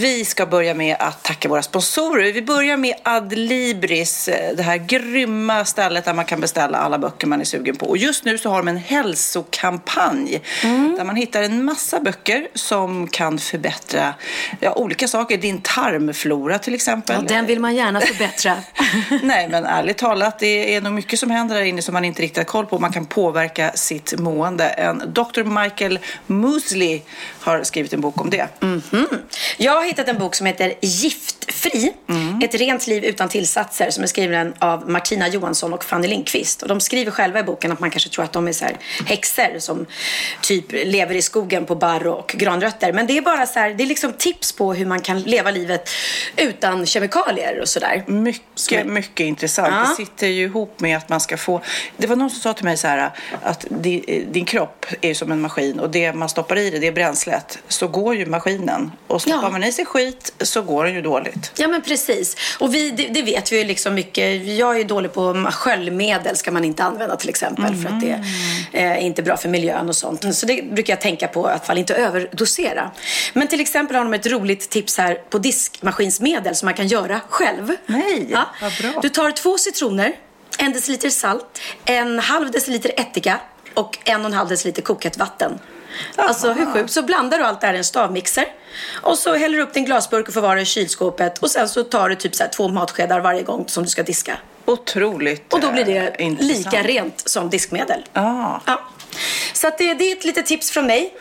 Vi ska börja med att tacka våra sponsorer. Vi börjar med Adlibris, eh, det här grymma stället där man kan beställa alla böcker man är sugen på. Och just nu så har de en hälsokampanj mm. där man hittar en massa böcker som kan förbättra ja, olika saker. Din tarmflora till exempel. Ja, den vill man gärna förbättra. Nej, men ärligt talat, det är nog mycket som händer där inne som man inte riktigt har koll på. Man kan påverka sitt mående. En Dr. Michael Moosley har skrivit en bok om det. Mm -hmm. Jag hittat en bok som heter Giftfri. Mm. Ett rent liv utan tillsatser som är skriven av Martina Johansson och Fanny Lindqvist. Och de skriver själva i boken att man kanske tror att de är så här häxor som typ lever i skogen på barr och granrötter. Men det är bara så här, det är liksom tips på hur man kan leva livet utan kemikalier och sådär. Mycket, mycket intressant. Ja. Det sitter ju ihop med att man ska få... Det var någon som sa till mig så här att din kropp är som en maskin och det man stoppar i det, det är bränslet. Så går ju maskinen. Och stoppar ja. man i sig skit så går den ju dåligt. Ja men precis. Och vi, det, det vet vi ju liksom mycket. Jag är dålig på sköljmedel ska man inte använda till exempel mm. för att det är inte bra för miljön och sånt. Så det brukar jag tänka på, alla fall inte överdosera. Men till exempel har de ett roligt tips här på diskmaskinsmedel som man kan göra själv. Nej, ja. vad bra. Du tar två citroner, en deciliter salt, en halv deciliter ättika och en och en halv deciliter kokhett vatten. Alltså hur sjukt? Så blandar du allt det här i en stavmixer. Och så häller du upp din glasburk och förvarar i kylskåpet. Och sen så tar du typ så två matskedar varje gång som du ska diska. Otroligt Och då blir det eh, lika rent som diskmedel. Ah. Ja. Så det, det, är ett litet tips från mig.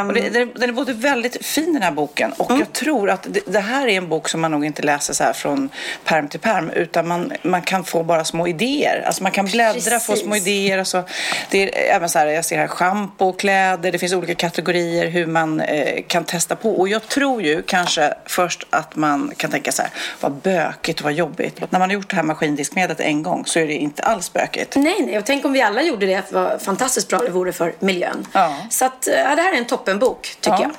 Um... Och det, den är både väldigt fin den här boken och mm. jag tror att det, det, här är en bok som man nog inte läser så här från perm till perm utan man, man kan få bara små idéer. Alltså man kan bläddra, Precis. få små idéer. Alltså, det är även så här, jag ser här schampo, kläder, det finns olika kategorier hur man eh, kan testa på. Och jag tror ju kanske först att man kan tänka så här, vad bökigt och vad jobbigt. När man har gjort det här maskindiskmedlet en gång så är det inte alls bökigt. Nej, nej, och tänk om vi alla gjorde det, vad fantastiskt bra det vore för miljön. Ja. Så att, ja, det här är en toppenbok tycker ja.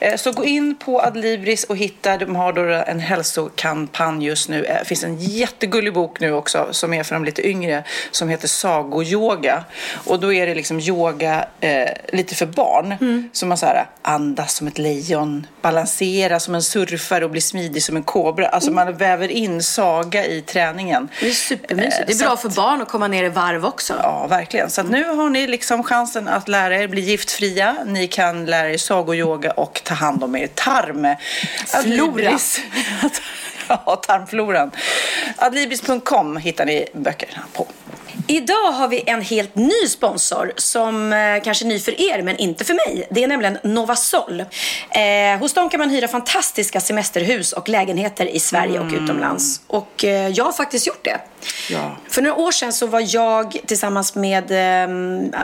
jag. Eh, så gå in på Adlibris och hitta, de har då en hälsokampanj just nu. Eh, det finns en jättegullig bok nu också som är för de lite yngre som heter Sagoyoga. Och då är det liksom yoga eh, lite för barn. Mm. Så man så här, andas som ett lejon, balansera som en surfare och bli smidig som en kobra. Alltså mm. man väver in saga i träningen. Det är supermysigt. Det är bra att, för barn att komma ner i varv också. Ja, verkligen. Så nu har ni liksom chansen att lära er bli giftfria. Ni kan lära er sagoyoga och ta hand om er tarm. Flora. ja, tarmfloran. Adlibris.com hittar ni böckerna på. Idag har vi en helt ny sponsor som eh, kanske är ny för er men inte för mig. Det är nämligen Novasol. Eh, hos dem kan man hyra fantastiska semesterhus och lägenheter i Sverige mm. och utomlands. Och eh, jag har faktiskt gjort det. Ja. För några år sedan så var jag tillsammans med eh,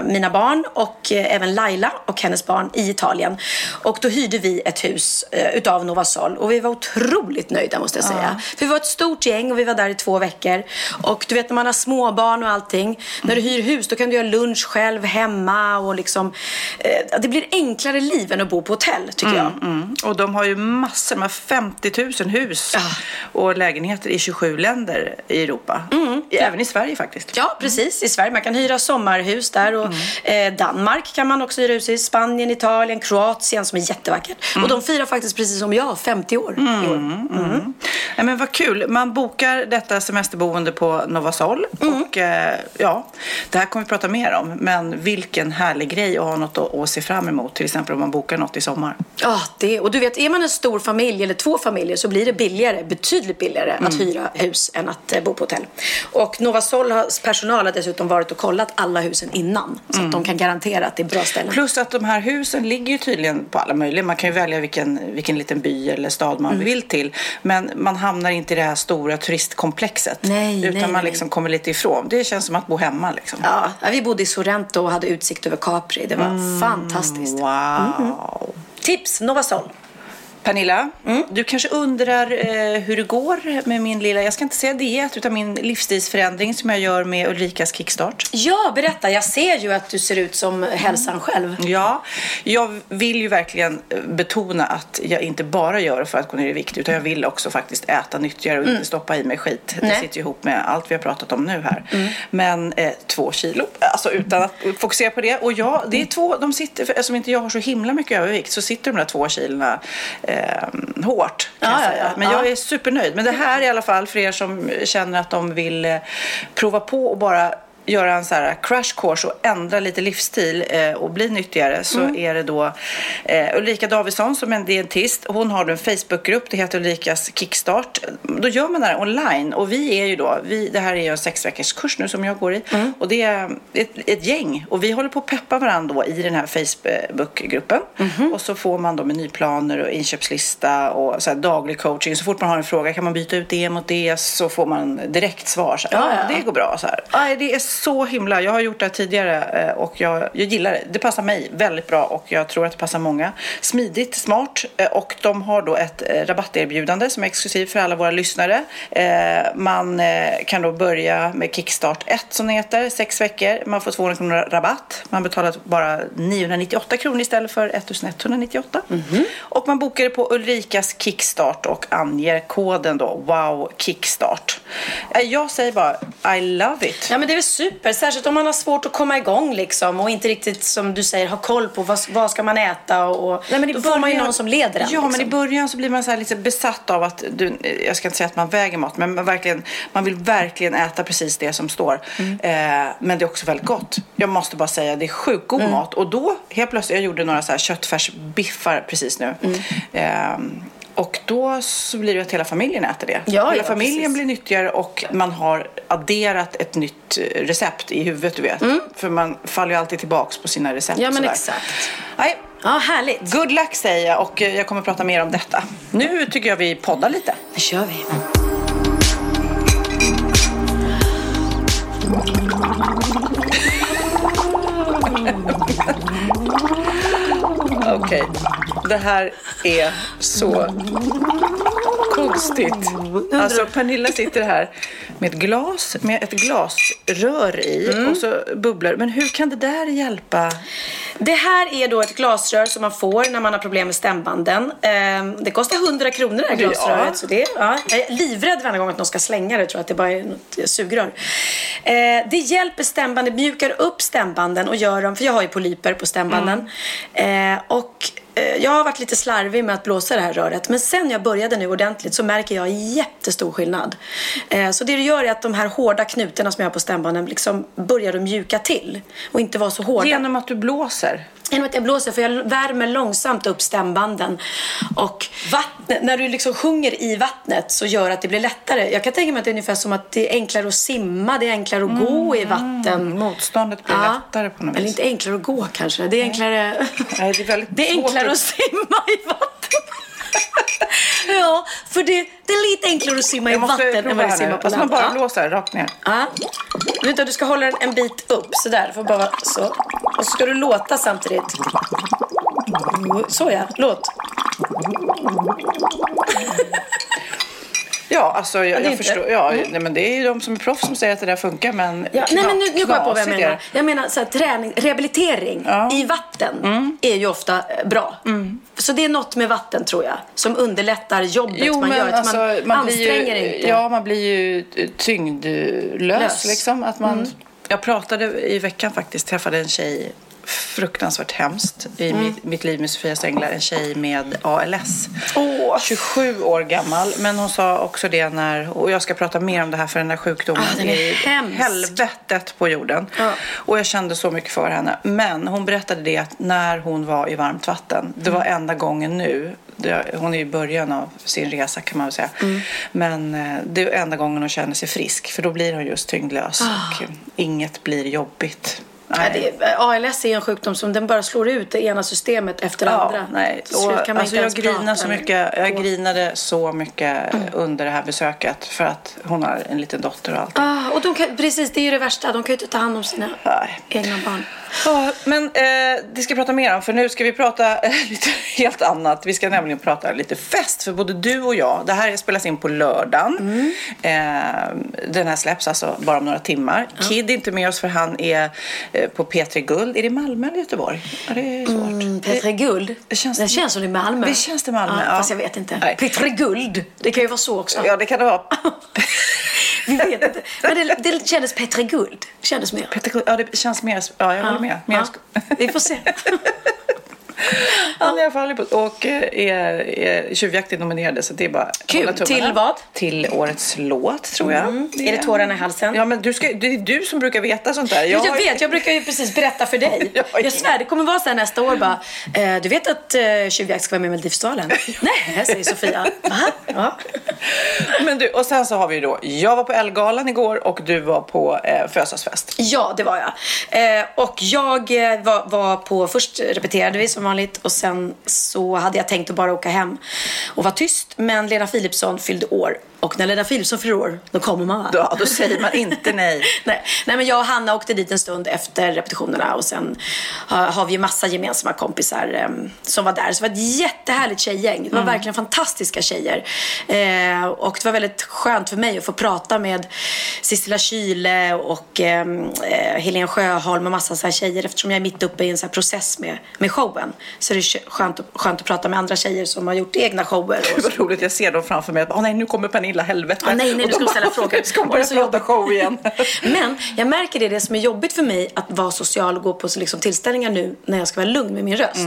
mina barn och eh, även Laila och hennes barn i Italien. Och då hyrde vi ett hus eh, utav Novasol och vi var otroligt nöjda måste jag säga. För vi var ett stort gäng och vi var där i två veckor. Och du vet när man har småbarn och allting. Mm. När du hyr hus då kan du göra lunch själv hemma och liksom eh, det blir enklare liv än att bo på hotell tycker mm, jag. Mm. Och de har ju massor, med 50 000 hus ja. och lägenheter i 27 länder i Europa. Mm. Även i Sverige faktiskt. Ja, precis. I Sverige. Man kan hyra sommarhus där. Och, mm. eh, Danmark kan man också hyra hus i. Spanien, Italien, Kroatien som är jättevackert. Mm. Och de firar faktiskt precis som jag, 50 år mm. i år. Mm. Mm. Ja, men vad kul. Man bokar detta semesterboende på Novasol. Mm. Och eh, ja, det här kommer vi prata mer om. Men vilken härlig grej att ha något att, att se fram emot. Till exempel om man bokar något i sommar. Ja, det. Och du vet, är man en stor familj eller två familjer så blir det billigare, betydligt billigare att hyra hus än att eh, bo på hotell. Och Novasols personal har dessutom varit och kollat alla husen innan. Så mm. att de kan garantera att det är bra ställen. Plus att de här husen ligger ju tydligen på alla möjliga. Man kan ju välja vilken, vilken liten by eller stad man mm. vill till. Men man hamnar inte i det här stora turistkomplexet. Nej, utan nej, man liksom nej. kommer lite ifrån. Det känns som att bo hemma liksom. Ja, vi bodde i Sorrento och hade utsikt över Capri. Det var mm, fantastiskt. Wow. Mm. Tips, Novasol. Pernilla, mm. du kanske undrar eh, hur det går med min lilla, jag ska inte säga diet, utan min livsstilsförändring som jag gör med Ulrikas kickstart. Ja, berätta. Jag ser ju att du ser ut som hälsan själv. Ja, jag vill ju verkligen eh, betona att jag inte bara gör det för att gå ner i vikt, utan jag vill också faktiskt äta nyttigare och mm. inte stoppa i mig skit. Det Nej. sitter ju ihop med allt vi har pratat om nu här. Mm. Men eh, två kilo, alltså utan att fokusera på det. Och ja, det är två, de sitter, eftersom inte jag har så himla mycket övervikt, så sitter de där två kilona eh, eh, hårt kan Ja, jag ja, säga. ja. Men jag Ja. är supernöjd. Men det här i alla fall för er som känner att de vill eh, prova på och bara göra en så här crash course och ändra lite livsstil eh, och bli nyttigare så Mm. är det då eh, Ulrika Davidsson som är en dietist. Hon har en Facebookgrupp, det heter Ulrikas Kickstart. Då gör man det här online och vi är ju då, vi, det här är ju en sex veckors kurs nu som jag går i Mm. och det är ett, ett gäng och vi håller på att peppa varandra då i den här Facebookgruppen Mhm. och så får man då menyplaner och inköpslista och så daglig coaching. Så fort man har en fråga kan man byta ut det mot det så får man direkt svar. Så här, Ja, ja, ja. det går bra. Så här. Aj, det är så himla, jag har gjort det här tidigare eh, och jag, jag gillar det. Det passar mig väldigt bra och jag tror att det passar många. Smidigt, smart eh, och de har då ett eh, rabatterbjudande som är exklusivt för alla våra lyssnare. Man kan då börja med Kickstart 1 som det heter, sex veckor. Man får 200 kronor rabatt. Man betalar bara 998 kronor istället för 1198. Och man bokar det på Ulrikas Kickstart och anger koden då WOW Kickstart. Jag säger bara I love it. Ja men det är väl super, särskilt om man har svårt att komma igång liksom och inte riktigt som du säger ha koll på vad, vad ska man äta och Nej, men då får man ju början- någon som leder en. Ja, men i liksom. början så blir man så lite besatt av att, du, jag ska inte säga att man väger mat, men man, verkligen, man vill verkligen äta precis det som står. Mm. Eh, men det är också väldigt gott. Jag måste bara säga, det är sjukt god Mm. mat. Och då, helt plötsligt, jag gjorde några så här köttfärsbiffar precis nu. Mm. Eh, och då så blir det att hela familjen äter det. Ja, hela ja, familjen precis. blir nyttigare och man har adderat ett nytt eh, recept i huvudet, du vet. För man faller ju alltid tillbaks på sina recept. Mm. Ja men sådär. exakt. Nej, Ja härligt. Good luck säger jag och eh, jag kommer att prata mer om detta. Nu tycker jag vi poddar lite. Nu kör vi. Okej. Det här är så konstigt. Alltså Pernilla sitter här med ett glas med ett glasrör i och så bubblar Men hur kan det där hjälpa? Det här är då ett glasrör som man får när man har problem med stämbanden. Ehm, Det kostar 100 kronor det här Ja. glasröret. Så det, ja, jag är livrädd varje gång att någon ska slänga det. Jag tror att det bara är något sugrör. Eh, Det hjälper stämbanden, mjukar upp stämbanden och gör dem, för jag har ju polyper på stämbanden. Eh, Och eh, jag har varit lite slarvig med att blåsa det här röret. Men sen jag började nu ordentligt så märker jag jättestor skillnad. Eh, Så det det gör är att de här hårda knutorna som jag har på stämbanden liksom börjar att mjuka till. Och inte vara så hårda. Genom att du blåser. Genom att jag blåser, för jag värmer långsamt upp stämbanden. Och vattnet, när du liksom sjunger i vattnet så gör att det blir lättare. Jag kan tänka mig att det är ungefär som att det är enklare att simma, det är enklare att gå i vatten. Motståndet blir Ja. lättare på något Eller vis. inte enklare att gå kanske. Det är enklare, Nej, det är väldigt det är svårt enklare att- simma i vatten. ja, för det, det är lite enklare att simma i vatten än vad det att nu. simma på Alltså man land. bara blåser rakt ner. Ja. Vänta, du ska hålla den en bit upp sådär. Får bara så. Och så ska du låta samtidigt. Så ja, låt. Ja, alltså jag, jag förstår. Ja, nej, men det är ju de som är proffs som säger att det där funkar, men Ja, nej men nu, nu kommer jag på vad jag menar. Jag menar så här, träning, rehabilitering Ja. Mm. i vatten är ju ofta eh, bra. Så det är något med vatten tror jag som underlättar jobbet Jo, man men gör. Alltså, man, man anstränger ju, inte. Ja, man blir ju tyngdlös. Lös. Mm. Liksom, att man, Jag pratade i veckan faktiskt, träffade en tjej fruktansvärt hemskt i Mm. mitt, mitt liv med Sofias änglar. En tjej med ALS. Åh. 27 år gammal. Men hon sa också det när, och jag ska prata mer om det här för den här sjukdomen Ah, den är hemsk. helvetet på jorden. Ja. Och jag kände så mycket för henne. Men hon berättade det att när hon var i varmt vatten, det var enda gången nu, hon är i början av sin resa kan man väl säga. Mm. Men eh, det är enda gången hon känner sig frisk, för då blir hon just tyngdlös och eh, inget blir jobbigt. Ah. Ja, det, ALS är en sjukdom som den bara slår ut det ena systemet efter det andra. nej. Och, kan man alltså, jag prata så mycket. Jag grinade så mycket under det här besöket för att hon har en liten dotter och allt. Ah, och de kan, precis, det är ju det värsta. De kan ju inte ta hand om sina Nej. egna barn. Ja, men eh, det ska vi prata mer om för nu ska vi prata eh, lite helt annat. Vi ska nämligen prata lite fest för både du och jag. Det här spelas in på lördagen. Eh, den här släpps alltså bara om några timmar. Kid är inte med oss för han är på P3 Guld. Är det Malmö eller Göteborg? Ja, det är svårt. Mm, Petre Guld. det känns- det känns som det är Malmö. Det känns det Malmö, Ja, ja. Fast jag vet inte. Nej. Petre Guld. Det kan ju vara så också. Ja, det kan det vara. Vi vet inte. Men det, det kändes Petre Guld. Det kändes mer. Guld, ja, det känns mer... Ja, jag håller med. Mer, Ja. Vi får se. Han är i alla fall på och eh, är, är Tjuvjakten nominerade så det är bara Kul. Till vad? Till årets låt tror jag. Mm. Är det tårarna i halsen? Ja men du ska, det är du som brukar veta sånt där. Jag, jag vet, jag brukar ju precis berätta för dig. Ja, jag svär, det kommer vara så här nästa år bara. Eh, du vet att eh, Tjuvjakt ska vara med i Melodifestivalen? Nej, säger Sofia. Va? Ja. Men du, och sen så har vi ju då, jag var på Elgalan igår och du var på eh, födelsedagsfest. Ja, det var jag. Eh, och jag eh, var, var på, först repeterade vi som vanligt och sen så hade jag tänkt att bara åka hem och vara tyst. Men Lena Philipsson fyllde år. Och när Lena Philipsson fyller år, då kommer man va? Ja, då säger man inte nej. Nej, nej, men jag och Hanna åkte dit en stund efter repetitionerna och sen har, vi ju massa gemensamma kompisar eh, som var där. Så det var ett jättehärligt tjejgäng. Det var verkligen fantastiska tjejer. Eh, och det var väldigt skönt för mig att få prata med Sissela Kyle och eh, eh, Helene Sjöholm och massa så här tjejer eftersom jag är mitt uppe i en så process med, med showen. Så det är kö- skönt, skönt att prata med andra tjejer som har gjort egna shower. Det var roligt, jag ser dem framför mig. Åh nej, nu kommer Pernilla, helvete. Ah, nej, nej, de hon ställa frågor. Ska börja så prata show igen? Men jag märker det, det som är jobbigt för mig att vara social och gå på så liksom tillställningar nu när jag ska vara lugn med min röst.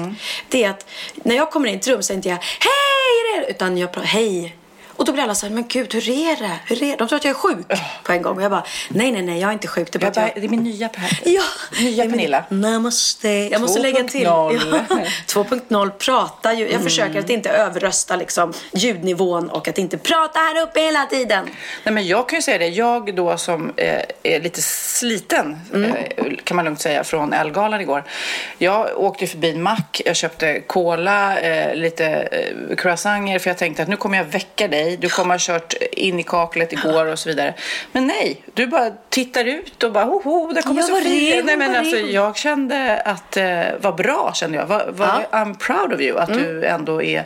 Det är att när jag kommer in i ett rum så är inte jag hej? Utan jag pratar hej. Och då blir alla så här, men gud, hur är det? Hur är det? De tror att jag är sjuk på en gång. Och jag bara, nej, nej, nej, jag är inte sjuk. Det är bara att jag... bara, det är min nya Per. Ja, Nya Pernilla. Namaste. Jag måste lägga till. 2.0. Ja. 2.0 pratar ju. Jag försöker att inte överrösta liksom, ljudnivån och att inte prata här uppe hela tiden. Nej, men jag kan ju säga det, jag då som eh, är lite sliten, Mm. eh, kan man lugnt säga, från Elgalan igår. Jag åkte förbi en mack, jag köpte cola, eh, lite eh, croissanter för jag tänkte att nu kommer jag väcka dig. Du kommer ha kört in i kaklet igår och så vidare. Men nej, du bara tittar ut och bara hoho, där kommer Sofia. Nej, men alltså, jag kände att, eh, vad bra kände jag. Vad, vad, Ja. I'm proud of you, att du ändå är,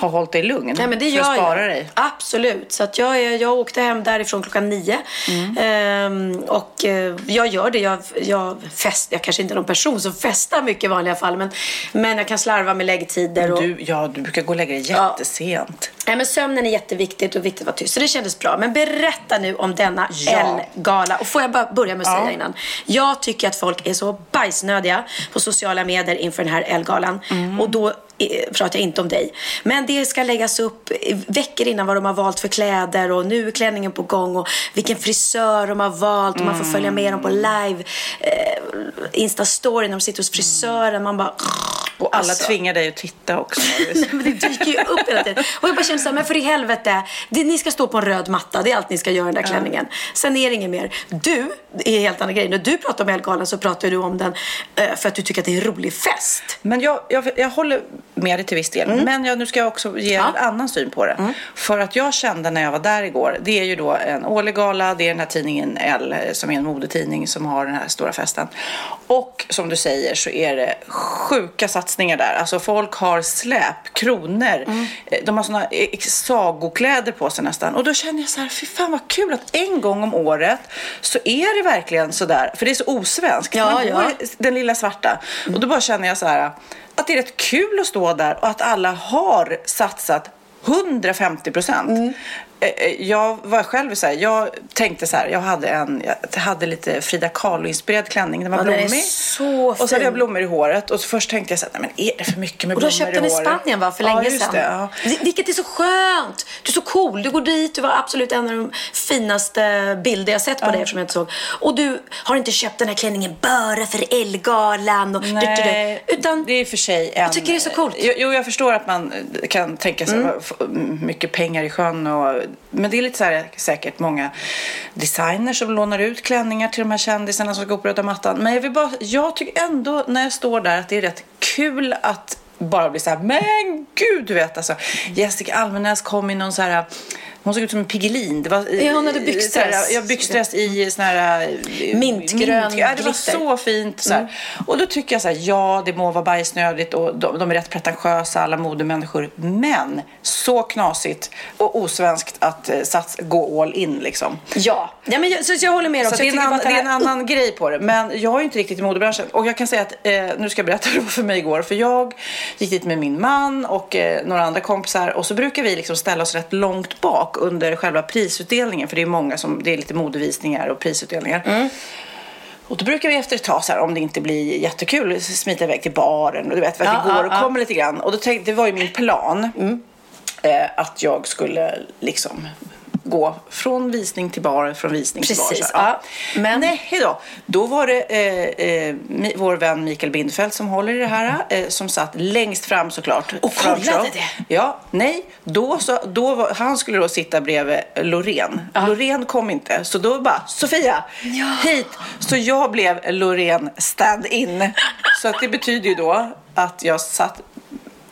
har hållit dig lugn. Nej, men det för gör att spara jag. dig. Absolut. Så att jag, jag åkte hem därifrån klockan nio. Mm. Ehm, och eh, jag gör det. Jag, jag, fest, jag kanske inte är någon person som festar mycket i vanliga fall. Men, men jag kan slarva med läggtider. Och, Du, ja, du brukar gå och lägga dig Ja. jättesent. Nej, men sömnen är jätteviktigt och viktigt att vara tyst. Så det kändes bra. Men berätta nu om denna Ja. L-gala. Och får jag bara börja med att Ja. säga innan. Jag tycker att folk är så bajsnödiga på sociala medier inför den här L-galan. Mm. Och då pratar jag inte om dig. Men det ska läggas upp veckor innan vad de har valt för kläder och nu är klänningen på gång och vilken frisör de har valt och man får följa med dem på live eh, Insta-story när de sitter hos frisören. Man bara... Och alla Alltså. tvingar dig att titta också. Nej, men det dyker ju upp hela tiden. Och jag bara känner så här, men för i helvete. Det, ni ska stå på en röd matta. Det är allt ni ska göra i den där klänningen. Sen är det inget mer. Du, är en helt annan grej. När du pratar om Elgalan så pratar du om den eh, för att du tycker att det är en rolig fest. Men jag, jag, jag håller med dig till viss del. Men jag, nu ska jag också ge Mm. Ja. Mm. en annan syn på det. För att jag kände när jag var där igår, det är ju då en årlig gala, det är den här tidningen L eh, som är en modetidning som har den här stora festen. Och som du säger så är det sjuka satsningar där. Alltså folk har släp, kronor, Mm. eh, de har såna eh, sagokläder på sig nästan. Och då känner jag så här, fy fan vad kul att en gång om året så är det verkligen så där, för det är så osvenskt. Ja, Man ja. den lilla svarta. Och då bara känner jag så här att det är rätt kul att stå där och att alla har satsat 150 procent. Mm. Jag var själv så här, jag tänkte så här, jag hade en, jag hade lite Frida Kahlo-inspirerad klänning. Den var Ja, den är blommig. så och så hade fin. jag blommor i håret. Och så först tänkte jag så här, nej men är det för mycket med Och du blommor har i köpt den i håret? Spanien va, för ja, länge sedan. Det, ja. Vil- Vilket är så skönt. Du är så cool. Du går dit. Du var absolut en av de finaste bilder jag sett på dig eftersom jag inte såg. Och du har inte köpt den här klänningen bara för Elgalan. Och Nej, Utan det är för sig en... Jag tycker det är så coolt. Jo, jag förstår att man kan tänka sig Mm. mycket pengar i sjön. Och, men det är lite så här, säkert många designers som lånar ut klänningar till de här kändisarna som ska gå på röda mattan. Men jag, vill bara, jag tycker ändå när jag står där att det är rätt kul att bara bli så här, men gud, du vet alltså. Jessica Almenäs kom i någon så här hon såg ut som en Piggelin. Det var, Ja, hon hade byxdress. så här, Ja, byxdress i sån här... eh, Mintgrön Ja, det var så fint. Så här. Och då tycker jag så här, ja, det må vara bajsnödigt och de, de är rätt pretentiösa, alla modemänniskor. Men så knasigt och osvenskt att eh, sats, gå all in liksom. Ja, ja men jag, så jag håller med Så också. det är, en, att det är en här- annan grej på det. Men jag är inte riktigt i modebranschen. Och jag kan säga att, eh, nu ska jag berätta var för mig igår. För jag gick dit med min man och eh, några andra kompisar. Och så brukar vi liksom ställa oss rätt långt bak under själva prisutdelningen. För det är många som, det är lite modevisningar och prisutdelningar. Och då brukar vi efter ett tag, så här, om det inte blir jättekul, smita iväg till baren och du vet vad Ja, vi går ja, och ja. kommer lite grann. Och då tänkte, det var ju min plan Mm. eh, att jag skulle liksom gå från visning till bar, från visning till bar. Precis, här. ja. Men- Nej då. Då var det eh, eh, vår vän Mikael Bindfeldt som håller i det här, eh, som satt längst fram såklart. Och kollade det? Ja, nej. Då, så, då var, han skulle då sitta bredvid Loreen. Loreen kom inte, så då bara Sofia, hit! Så jag blev Loreen stand-in. Så att det betyder ju då att jag satt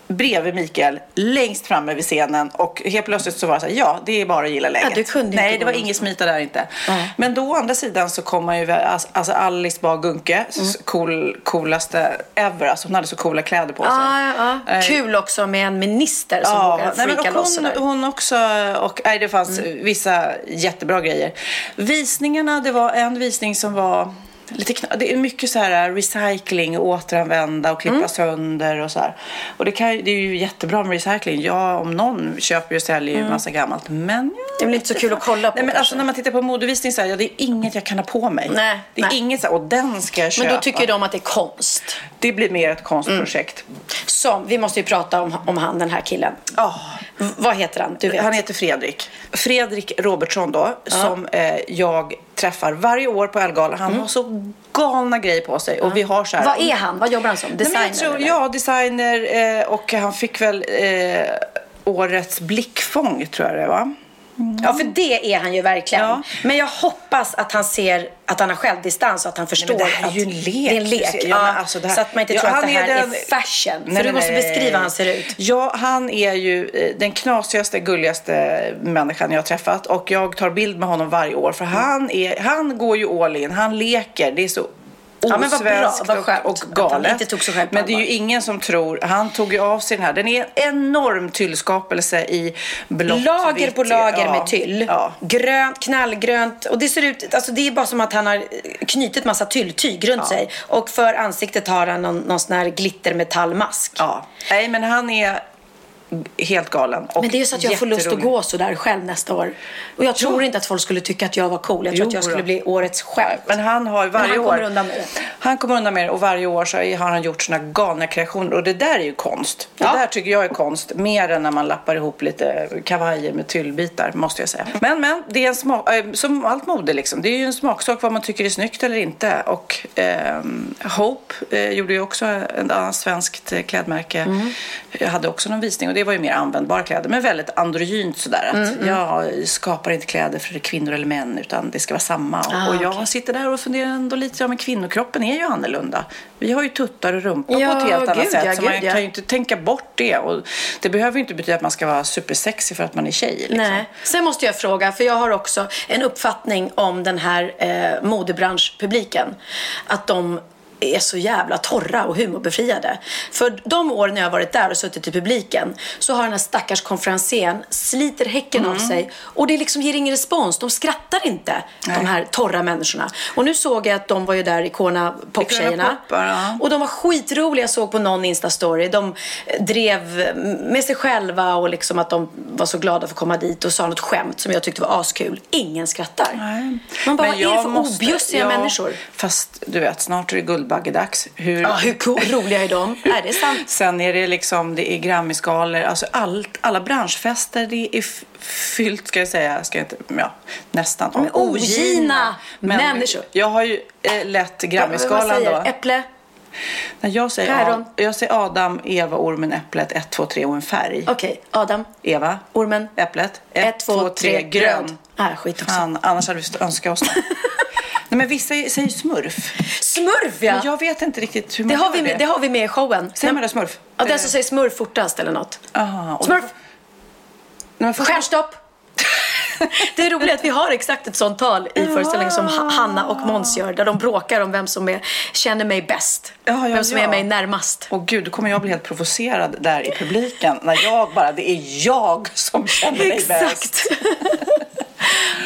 bredvid Mikael längst framme vid scenen och helt plötsligt så var det så här, ja det är bara att gilla läget. Ja, du kunde Nej, det var inget någonstans. smita där inte. Nej. Men då å andra sidan så kom man ju, alltså, alltså Alice Bah Gunke, Mm. cool, coolaste ever, alltså hon hade så coola kläder på sig. Ja, ja, ja. Eh, Kul också med en minister som Ja, vågar nej, men freaka och loss hon, sådär. hon också, och nej, det fanns vissa jättebra grejer. Visningarna, det var en visning som var lite kna- Det är mycket så här recycling, återanvända och klippa sönder och så här. Och det, kan, det är ju jättebra med recycling. Jag om någon köper och säljer ju massa gammalt. Men Det är väl inte så kul att kolla på Nej, men alltså, när man tittar på modevisning så här, ja, det är inget jag kan ha på mig. Nej, det är nej. inget så här, och den ska jag köpa. Men då tycker de att det är konst. Det blir mer ett konstprojekt. Som, vi måste ju prata om, om han, den här killen. Ja. V- vad heter han? Du vet. Han heter Fredrik. Fredrik Robertsson då, som eh, jag träffar varje år på Ellegalan. Han har så galna grejer på sig. Och vi har så här... Vad är han? Vad jobbar han som? Nej, Designer? jag tror, ja, designer. Eh, och han fick väl eh, årets blickfång, tror jag det var. Ja, för det är han ju verkligen. Ja. Men jag hoppas att han ser att han har självdistans och att han förstår men det här är att en lek. det är en lek. Ja, Ja, alltså det här- Så att man inte Ja, tror att det är här är, den- fashion. Nej, för du nej, måste nej. beskriva hur han ser ut. Ja, han är ju eh, den knasigaste, gulligaste människan jag har träffat. Och jag tar bild med honom varje år. För han, är, han går ju all in. Han leker. Det är så Ja, men vad bra, vad skönt och, och galet. inte tog sig själv Men det är ju ingen som tror... Han tog ju av sig den här. Den är en enorm tyllskapelse i blått, Lager vitt. på lager ja, med tyll. Ja. Grönt, knallgrönt. Och det ser ut, alltså det är bara som att han har knutit massa tylltyg runt sig. Och för ansiktet har han någon, någon sån här glittermetallmask. ja. Nej, men han är helt galen. Och Men det är ju så att jag får lust att gå så där själv nästa år. Och jag tror inte att folk skulle tycka att jag var cool. Jag tror Jo att jag då. skulle bli årets skämt. Men han har varje han år... kommer undan med det. Han kommer undan med det och varje år så har han gjort såna galna kreationer och det där är ju konst. Det Ja. där tycker jag är konst. Mer än när man lappar ihop lite kavajer med tyllbitar måste jag säga. Men men, det är en smak, äh, som allt mode liksom. Det är ju en smaksak vad man tycker är snyggt eller inte. Och ehm, Hope eh, gjorde ju också ett annat svenskt eh, klädmärke. Mm. Jag hade också någon visning och det var ju mer användbara kläder. Men väldigt androgynt sådär. Att Mm, jag skapar inte kläder för kvinnor eller män utan det ska vara samma. Ah, och jag okej. sitter där och funderar ändå lite, ja men kvinnokroppen är ju annorlunda. Vi har ju tuttar och rumpa Ja, på ett helt annat gud, sätt. ja, så man gud, ja. kan ju inte tänka bort det. Och det behöver ju inte betyda att man ska vara supersexig för att man är tjej. Liksom. Nej. Sen måste jag fråga, för jag har också en uppfattning om den här eh, modebranschpubliken. Att de är så jävla torra och humorbefriade. För de åren jag har varit där och suttit i publiken så har den här stackars konferencieren sliter häcken Mm. av sig och det liksom ger ingen respons. De skrattar inte, de här torra människorna. Och nu såg jag att de var ju där, Icona Pop-tjejerna. Pop, ja. Och de var skitroliga, jag såg på någon Insta-story. De eh, drev med sig själva och liksom att de var så glada för att komma dit och sa något skämt som jag tyckte var askul. Ingen skrattar. Nej. Man bara, Men vad är det för måste- objussiga ja, människor? Fast du vet, snart är det Guldbaggedags. Hur... Ja, hur cool, roliga är de? är det sant? Sen är det liksom, det är Grammisgalor, alltså allt, alla branschfester, det är fyllt ska jag säga, ska jag inte, ja, nästan. Men ogina människor. Jag har ju eh, lett säger? då. Äpple? När jag säger. Ad, jag säger Adam, Eva, ormen, äpplet, 1, 2, 3 och en färg. Okej, Adam. Eva, Ormen. äpplet, Ett, två, tre, grön. Nej, skit också. Fan, annars hade vi önskat oss det. Nej men vissa säger smurf. Smurf ja! Men jag vet inte riktigt hur man det, har vi med, det har vi med i showen. Säger man det smurf? Ja, den som säger smurf fortast eller något. Aha, Smurf! Nej, för- Stjärnstopp! Det är roligt att vi har exakt ett sånt tal i föreställningen som Ha- Hanna och Måns gör. Där de bråkar om vem som är, känner mig bäst. Ja, ja, vem som ja. är mig närmast. Och gud, då kommer jag bli helt provocerad där i publiken. När jag bara, det är jag som känner mig bäst. Exakt.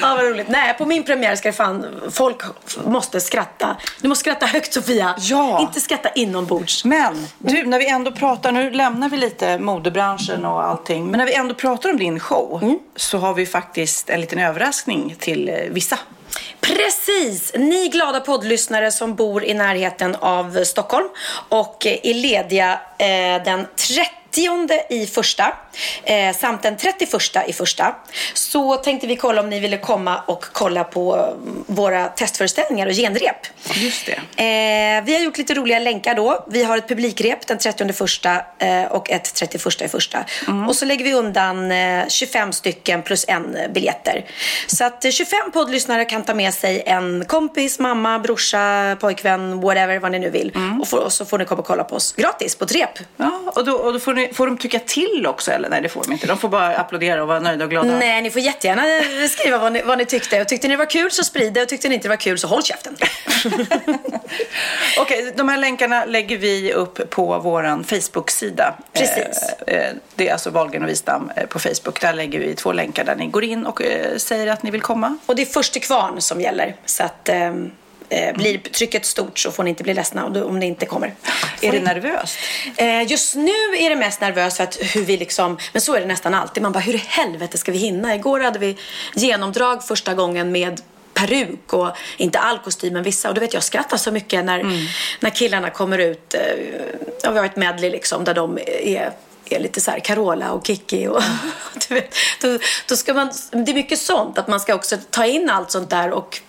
ja, vad roligt. Nej, på min premiär ska det fan, folk måste skratta. Du måste skratta högt Sofia. Ja. Inte skratta inombords. Men du, när vi ändå pratar, nu lämnar vi lite modebranschen och allting. Men när vi ändå pratar om din show Mm. så har vi faktiskt en liten överraskning till eh, vissa. Precis! Ni glada poddlyssnare som bor i närheten av Stockholm och är lediga eh, den 30 i första eh, samt den 31 i första så tänkte vi kolla om ni ville komma och kolla på mm, våra testföreställningar och genrep. Just det. Eh, vi har gjort lite roliga länkar då. Vi har ett publikrep den 30 första eh, och ett 31 i första. Mm. Och så lägger vi undan eh, 25 stycken plus en eh, biljetter. Så att eh, 25 poddlyssnare kan ta med sig en kompis, mamma, brorsa, pojkvän, whatever, vad ni nu vill. Mm. Och, får, och så får ni komma och kolla på oss gratis på ett rep. Ja, och då, och då får, ni, får de tycka till också eller? Nej, det får de inte. De får bara applådera och vara nöjda och glada. Nej, ni får jättegärna skriva vad ni, vad ni tyckte. Och tyckte ni det var kul så sprid det och tyckte ni inte det var kul så håll käften. Okej, de här länkarna lägger vi upp på vår Facebook-sida. Precis. Eh, eh, det är alltså Wahlgren och Wistam eh, på Facebook. Där lägger vi två länkar där ni går in och säger att ni vill komma. Och det är först till kvarn som gäller. Så att ehm, eh, blir trycket stort så får ni inte bli ledsna om det- inte kommer. Är det nervöst? Eh, just nu är det mest nervöst för att hur vi liksom, men så är det nästan alltid. Man bara, hur i helvete ska vi hinna? Igår hade vi genomdrag första gången med peruk och inte all kostym men vissa. Och då vet jag skrattar så mycket när, när killarna kommer ut. Eh, ja, vi har ett medley liksom där de är är lite så här Carola och Kiki och du vet, då, då ska man, det är mycket sånt att man ska också ta in allt sånt där och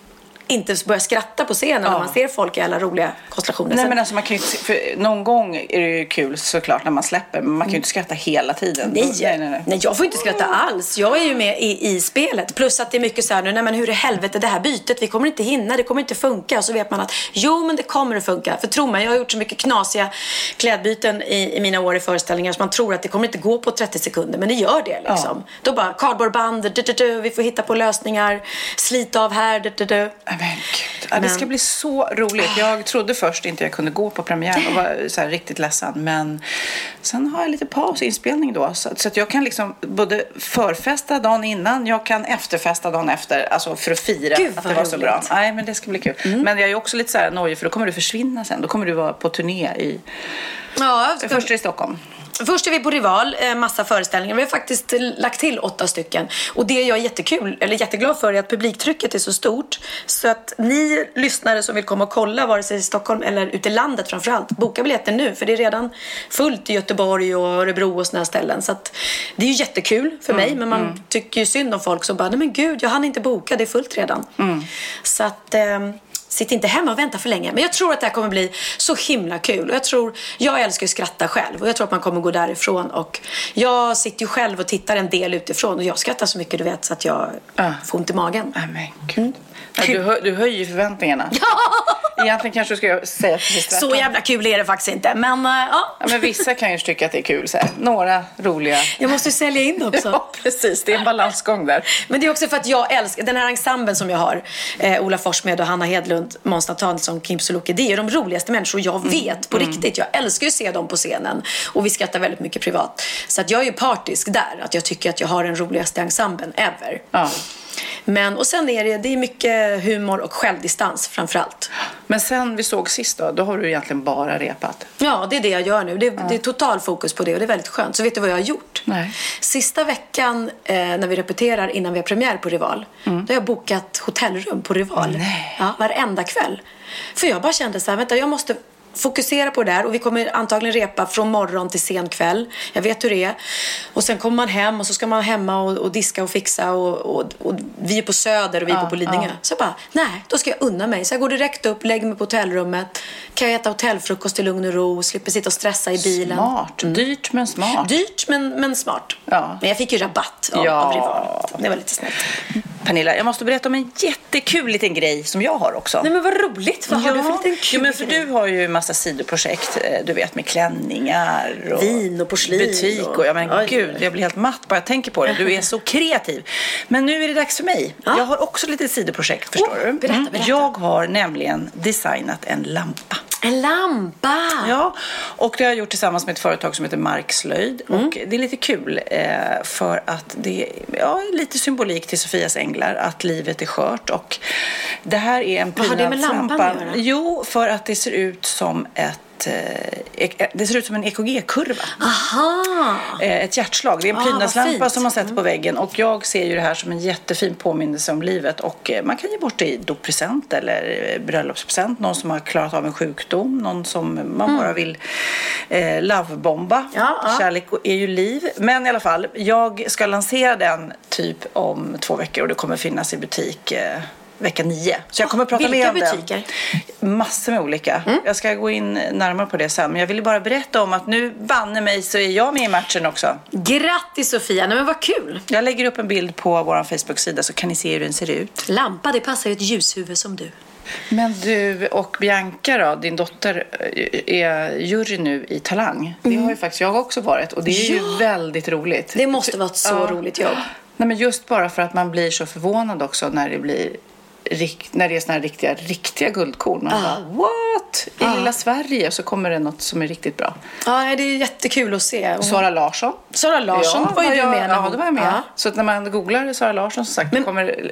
inte börja skratta på scenen när Ja. man ser folk i alla roliga konstellationer. Nej men alltså man kan ju för någon gång är det ju kul såklart när man släpper men man kan ju inte skratta hela tiden. Nej. nej, nej, nej. jag får inte skratta alls. Jag är ju med i, i spelet. Plus att det är mycket så här nu, nej men hur i helvete det här bytet, vi kommer inte hinna, det kommer inte funka. Och så vet man att jo men det kommer att funka. För tro mig, jag har gjort så mycket knasiga klädbyten i, i mina år i föreställningar så man tror att det kommer inte gå på 30 sekunder. Men det gör det liksom. Då bara kardborreband, vi får hitta på lösningar, slita av här, du, du, du. Men gud, ja, det ska bli så roligt. Jag trodde först inte jag kunde gå på premiären och var så riktigt ledsen. Men sen har jag lite paus i inspelning då. Så, så att jag kan liksom både förfesta dagen innan, jag kan efterfesta dagen efter. Alltså för att fira Gud, att det var så roligt. Mm. bra. Nej, men det ska bli kul. Men jag är också lite så här nojig för då kommer du försvinna sen. Då kommer du vara på turné i... Ja, Först i Stockholm. Först är vi på Rival, eh, massa föreställningar. Vi har faktiskt lagt till åtta stycken. Och det jag är jättekul, eller jätteglad för är att publiktrycket är så stort. Så att ni lyssnare som vill komma och kolla, vare sig i Stockholm eller ute i landet framförallt, boka biljetter nu. För det är redan fullt i Göteborg och Örebro och såna ställen. Så att det är ju jättekul för mig. Men man tycker ju synd om folk som bara, nej men gud, jag hann inte boka, det är fullt redan. Så att... ehm, Sitt inte hemma och vänta för länge. Men jag tror att det här kommer bli så himla kul. Och jag, tror, jag älskar att skratta själv och jag tror att man kommer gå därifrån. Och jag sitter ju själv och tittar en del utifrån och jag skrattar så mycket du vet så att jag Ja. får ont i magen. Nej, men. Ja, du, hö, du höjer förväntningarna. Egentligen kanske du ska säga precis tvärtom. Så jävla kul är det faktiskt inte. Men äh, ja, Ja, men vissa kan ju tycka att det är kul. Så här. Några roliga. jag måste ju sälja in också. Ja, precis. Det är en balansgång där. Men det är också för att jag älskar den här ensemblen som jag har. Eh, Ola Forssmed och Hanna Hedlund, Måns Nathanaelsson, Kim Sulocki. Det är de roligaste människor jag vet på riktigt. Jag älskar ju att se dem på scenen. Och vi skrattar väldigt mycket privat. Så att jag är ju partisk där. Att jag tycker att jag har den roligaste ensemblen ever. Ja. Men, och sen är det, det är mycket humor och självdistans framför allt. Men sen vi såg sist då, då har du egentligen bara repat. Ja, det är det jag gör nu. Det, det är total fokus på det och det är väldigt skönt. Så vet du vad jag har gjort? Nej. Sista veckan eh, när vi repeterar innan vi har premiär på Rival, då har jag bokat hotellrum på Rival. Nej. Ja, varenda kväll. För jag bara kände så här, vänta, jag måste fokusera på det där och vi kommer antagligen repa från morgon till sen kväll. Jag vet hur det är. Och sen kommer man hem och så ska man hemma och, och diska och fixa och, och, och vi är på Söder och vi är på Lidingö. Så jag bara, nej, då ska jag unna mig. Så jag går direkt upp, lägger mig på hotellrummet, kan jag äta hotellfrukost i lugn och ro, slipper sitta och stressa i bilen. Smart. Dyrt men smart. Dyrt men, men smart. Ja. Men jag fick ju rabatt av, Ja. av Rival. Det var lite snällt. Pernilla, jag måste berätta om en jättekul liten grej som jag har också. Nej men vad roligt. Vad har du för liten kul jo, men för grej? du har ju massa sidoprojekt, eh, du vet med klänningar och Vin och porslin butik och, ja men oj, gud, jag blir helt matt bara jag tänker på det. Du är så kreativ. Men nu är det dags för mig. Ja. Jag har också lite sidoprojekt förstår Oh, du. Mm. berätta, berätta. Jag har nämligen designat en lampa. En lampa. Ja, och det har jag gjort tillsammans med ett företag som heter Markslöjd. Mm. Och det är lite kul eh, för att det är ja, lite symbolik till Sofias änglar, att livet är skört. Och det här är en Vad har det med lampan prydnadslampa. att göra? Jo, för att det ser ut som ett ett... Eh, ek- det ser ut som en EKG-kurva. Aha! Eh, ett hjärtslag. Det är en Ah, prydnadslampa. Mm. som man sätter på väggen. Och jag ser ju det här som en jättefin påminnelse om livet. Och eh, man kan ge bort det i doppresent eller eh, bröllopspresent. Någon som har klarat av en sjukdom. Någon som man bara vill eh, lovebomba. Mm. Ja, ja. Kärlek är ju liv. Men i alla fall, jag ska lansera den typ om två veckor. Och det kommer finnas i butik eh, vecka nio. Så jag kommer att prata Vilka mer om butiker? den. Massor med olika. Jag ska gå in närmare på det sen. Men jag ville bara berätta om att nu banne mig så är jag med i matchen också. Grattis Sofia! Nej men vad kul! Jag lägger upp en bild på vår Facebook-sida så kan ni se hur den ser ut. Lampa, det passar ju ett ljushuvud som du. Men du och Bianca då, din dotter, är jury nu i Talang. Det har ju faktiskt jag också varit och det är ju väldigt roligt. Det måste vara ett så Ja. roligt jobb. Nej men just bara för att man blir så förvånad också när det blir när det är såna här riktiga, riktiga guldkorn. Man bara, what? I lilla Sverige så kommer det något som är riktigt bra. Ja, det är jättekul att se. Och- Sara Larsson. Sara Larsson var ju du med Ja, då var jag med. Ja. Så att när man googlar Sara Larsson som sagt, då kommer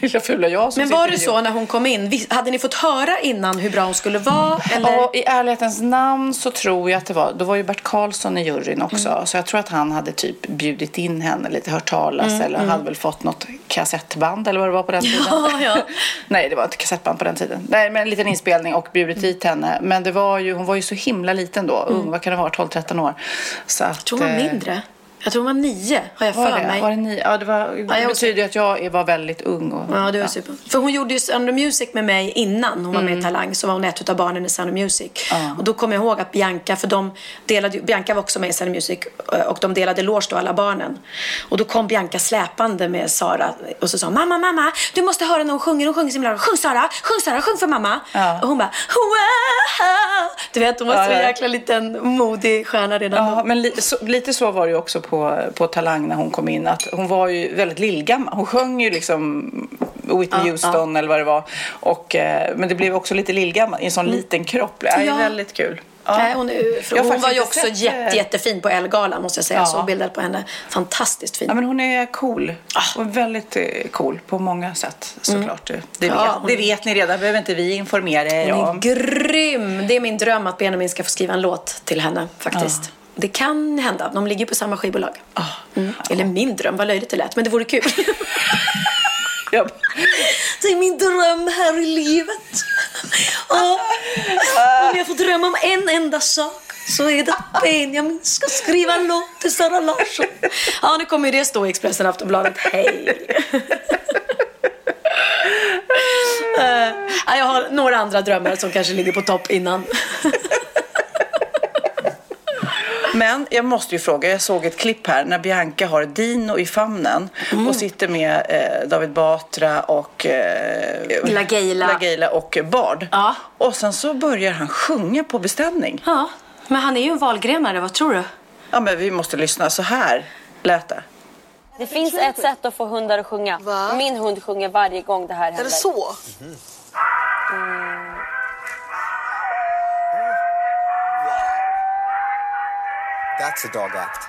lilla fula jag Men var det så när hon kom in? Hade ni fått höra innan hur bra hon skulle vara? Eller? Ja, i ärlighetens namn så tror jag att det var, då var ju Bert Karlsson i juryn också. Mm. Så jag tror att han hade typ bjudit in henne lite, hört talas Mm, eller hade väl fått något kassettband eller vad det var på den tiden. Ja, ja. Nej, det var inte kassettband på den tiden. Nej, men en liten inspelning och bjudit dit henne. Men det var ju, hon var ju så himla liten då, ung, vad kan det vara, 12-13 år. Så att, Jag tror hon var eh, mindre. Jag tror hon var nio, har jag Var för det? mig. Var det ni? Ja, det, var, det jag betyder ju att jag var väldigt ung. Och, Ja, det var super. För hon gjorde ju Sound of Music med mig innan hon var med i Talang. Så var hon ett av barnen i Sound of Music. Mm. Ja. Och då kommer jag ihåg att Bianca, för de delade, Bianca var också med i Sound of Music eh, och de delade loge då alla barnen. Och då kom Bianca släpande med Sara och så sa mamma, mamma, du måste höra när hon sjunger. Hon sjunger så himla bra. Sjung Sara, sjung Sara, sjung för mamma. Ja. Och hon bara, wow. Du vet, hon var Ja, så ja. jäkla liten modig stjärna redan då. Ja, men li, så, lite så var det ju också på, på Talang när hon kom in. Att hon var ju väldigt lillgammal. Hon sjöng ju liksom Whitney Ja, Houston eller vad det var. Och, eh, men det blev också lite lillgammal i en sån liten kropp. Det är Mm. Ja. väldigt kul. Ja. Nej, hon, är, hon var ju också sett, jätte, jättefin på Ellegalan måste jag säga. Ja. Så bildad på henne. Fantastiskt fin. Ja, men hon är cool. Och väldigt eh, cool på många sätt såklart. Det, det, Mm. Ja, vet, hon- det vet ni redan. behöver inte vi informera er Hon är om. grym! Det är min dröm att Benjamin ska få skriva en låt till henne faktiskt. Det kan hända. De ligger på samma skivbolag. Mm. Eller min dröm, vad löjligt det lät. Men det vore kul. Ja. det är min dröm här i livet. Och om jag får drömma om en enda sak så är det att Benjamin ska skriva en låt till Sara Larsson. Ja, nu kommer ju det stå i Expressen Aftonbladet. Hej! Eh, ja, jag har några andra drömmar som kanske ligger på topp innan. Men jag måste ju fråga, jag såg ett klipp här när Bianca har Dino i famnen Mm. och sitter med eh, David Batra och eh, LaGeila. LaGeila och Bard. Ja. Och sen så börjar han sjunga på beställning. Ja, men han är ju en valgrenare, vad tror du? Ja men vi måste lyssna, så här lät det. Det finns ett sätt att få hundar att sjunga. Va? Min hund sjunger varje gång det här händer. Är det så? That's a dog act.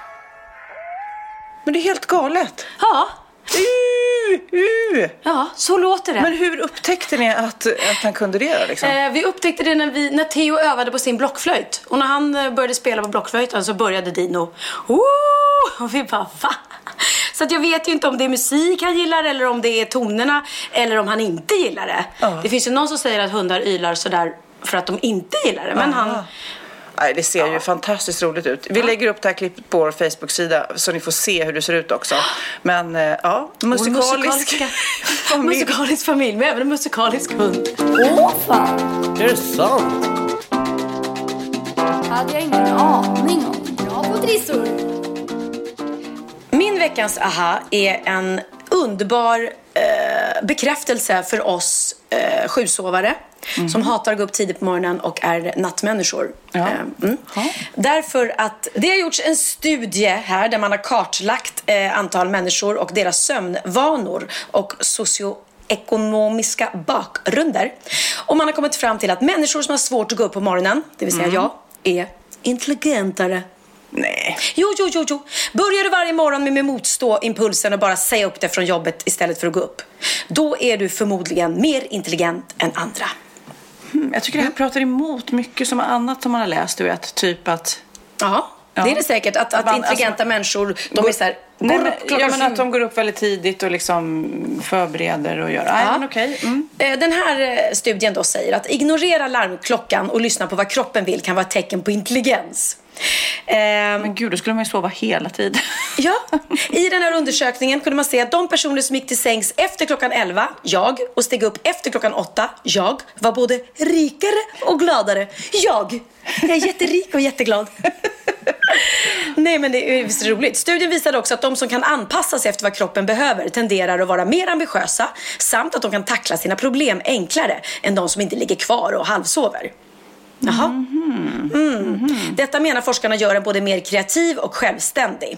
Men det är helt galet. Ja, Uh, uh. ja så låter det. Men hur upptäckte ni att, att han kunde det då, liksom? Eh, vi upptäckte det när, vi, när Theo övade på sin blockflöjt. Och när han eh, började spela på blockflöjten så började Dino. Ooh! Och vi bara va? Så att jag vet ju inte om det är musik han gillar eller om det är tonerna eller om han inte gillar det. Ja. Det finns ju någon som säger att hundar ylar sådär för att de inte gillar det. Men han... Nej, det ser ju fantastiskt roligt ut. Vi lägger upp det här klippet på vår Facebook-sida så ni får se hur det ser ut också. Men eh, ja, musikalisk familj. musikalisk familj, men även en musikalisk hund. Är det sant? hade jag ingen aning om. Bra på trissor! Min veckans aha är en underbar eh, bekräftelse för oss eh, sjusovare som hatar att gå upp tidigt på morgonen och är nattmänniskor. Ja. Eh, mm. Ja. Därför att det har gjorts en studie här där man har kartlagt eh, antal människor och deras sömnvanor och socioekonomiska bakgrunder. Och man har kommit fram till att människor som har svårt att gå upp på morgonen, det vill säga jag, är intelligentare Nej. Jo, jo, jo, jo. Börjar du varje morgon med, med motstå impulsen och bara säga upp det från jobbet istället för att gå upp. Då är du förmodligen mer intelligent än andra. Hmm, jag tycker det här pratar emot mycket som annat som man har läst, du vet. Typ att... Ja, det är Ja. det säkert. Att, att Man- intelligenta alltså- människor, de är så här, Nej, går upp klockan ja, att de går upp väldigt tidigt och liksom förbereder och gör. Ja. men okej. Mm. Eh, Den här eh, studien då säger att ignorera larmklockan och lyssna på vad kroppen vill kan vara ett tecken på intelligens. Ehm, Men gud, då skulle man ju sova hela tiden. Ja, i den här undersökningen kunde man se att de personer som gick till sängs efter klockan 11, jag, och steg upp efter klockan 8, jag, var både rikare och gladare. Jag! Jag är jätterik och jätteglad. Nej men det är visst roligt. Studien visade också att de som kan anpassa sig efter vad kroppen behöver tenderar att vara mer ambitiösa samt att de kan tackla sina problem enklare än de som inte ligger kvar och halvsover. Jaha. Mm. Detta menar forskarna gör en både mer kreativ och självständig.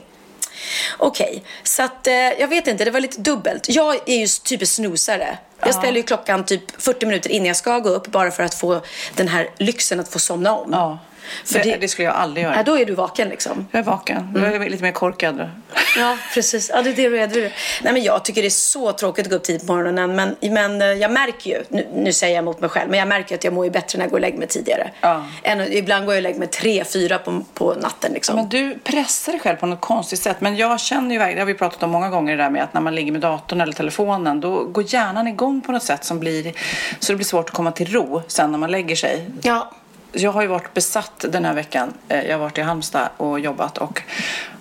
Okej, så att eh, jag vet inte, det var lite dubbelt. Jag är ju typiskt snusare. Jag ställer ju klockan typ 40 minuter innan jag ska gå upp bara för att få den här lyxen att få somna om. Ja. För det, det- det skulle jag aldrig göra. Ja, då är du vaken liksom. Jag är vaken. Jag är lite mer korkad. då. Ja, precis. Ja, det är det du är. Du. Nej, men jag tycker det är så tråkigt att gå upp tidigt på morgonen. Men, men eh, jag märker ju, nu, nu säger jag emot mig själv, men jag märker att jag mår ju bättre när jag går och lägger mig tidigare. Ja. Än, ibland går jag och lägger mig tre, fyra på, på natten liksom. Men du pressar dig själv på något konstigt sätt. Men jag känner ju verkligen, det har vi pratat om många gånger det där med att när man ligger med datorn eller telefonen då går hjärnan igång på något sätt som blir så det blir svårt att komma till ro sen när man lägger sig. Ja. Jag har ju varit besatt den här veckan. Eh, jag har varit i Halmstad och jobbat och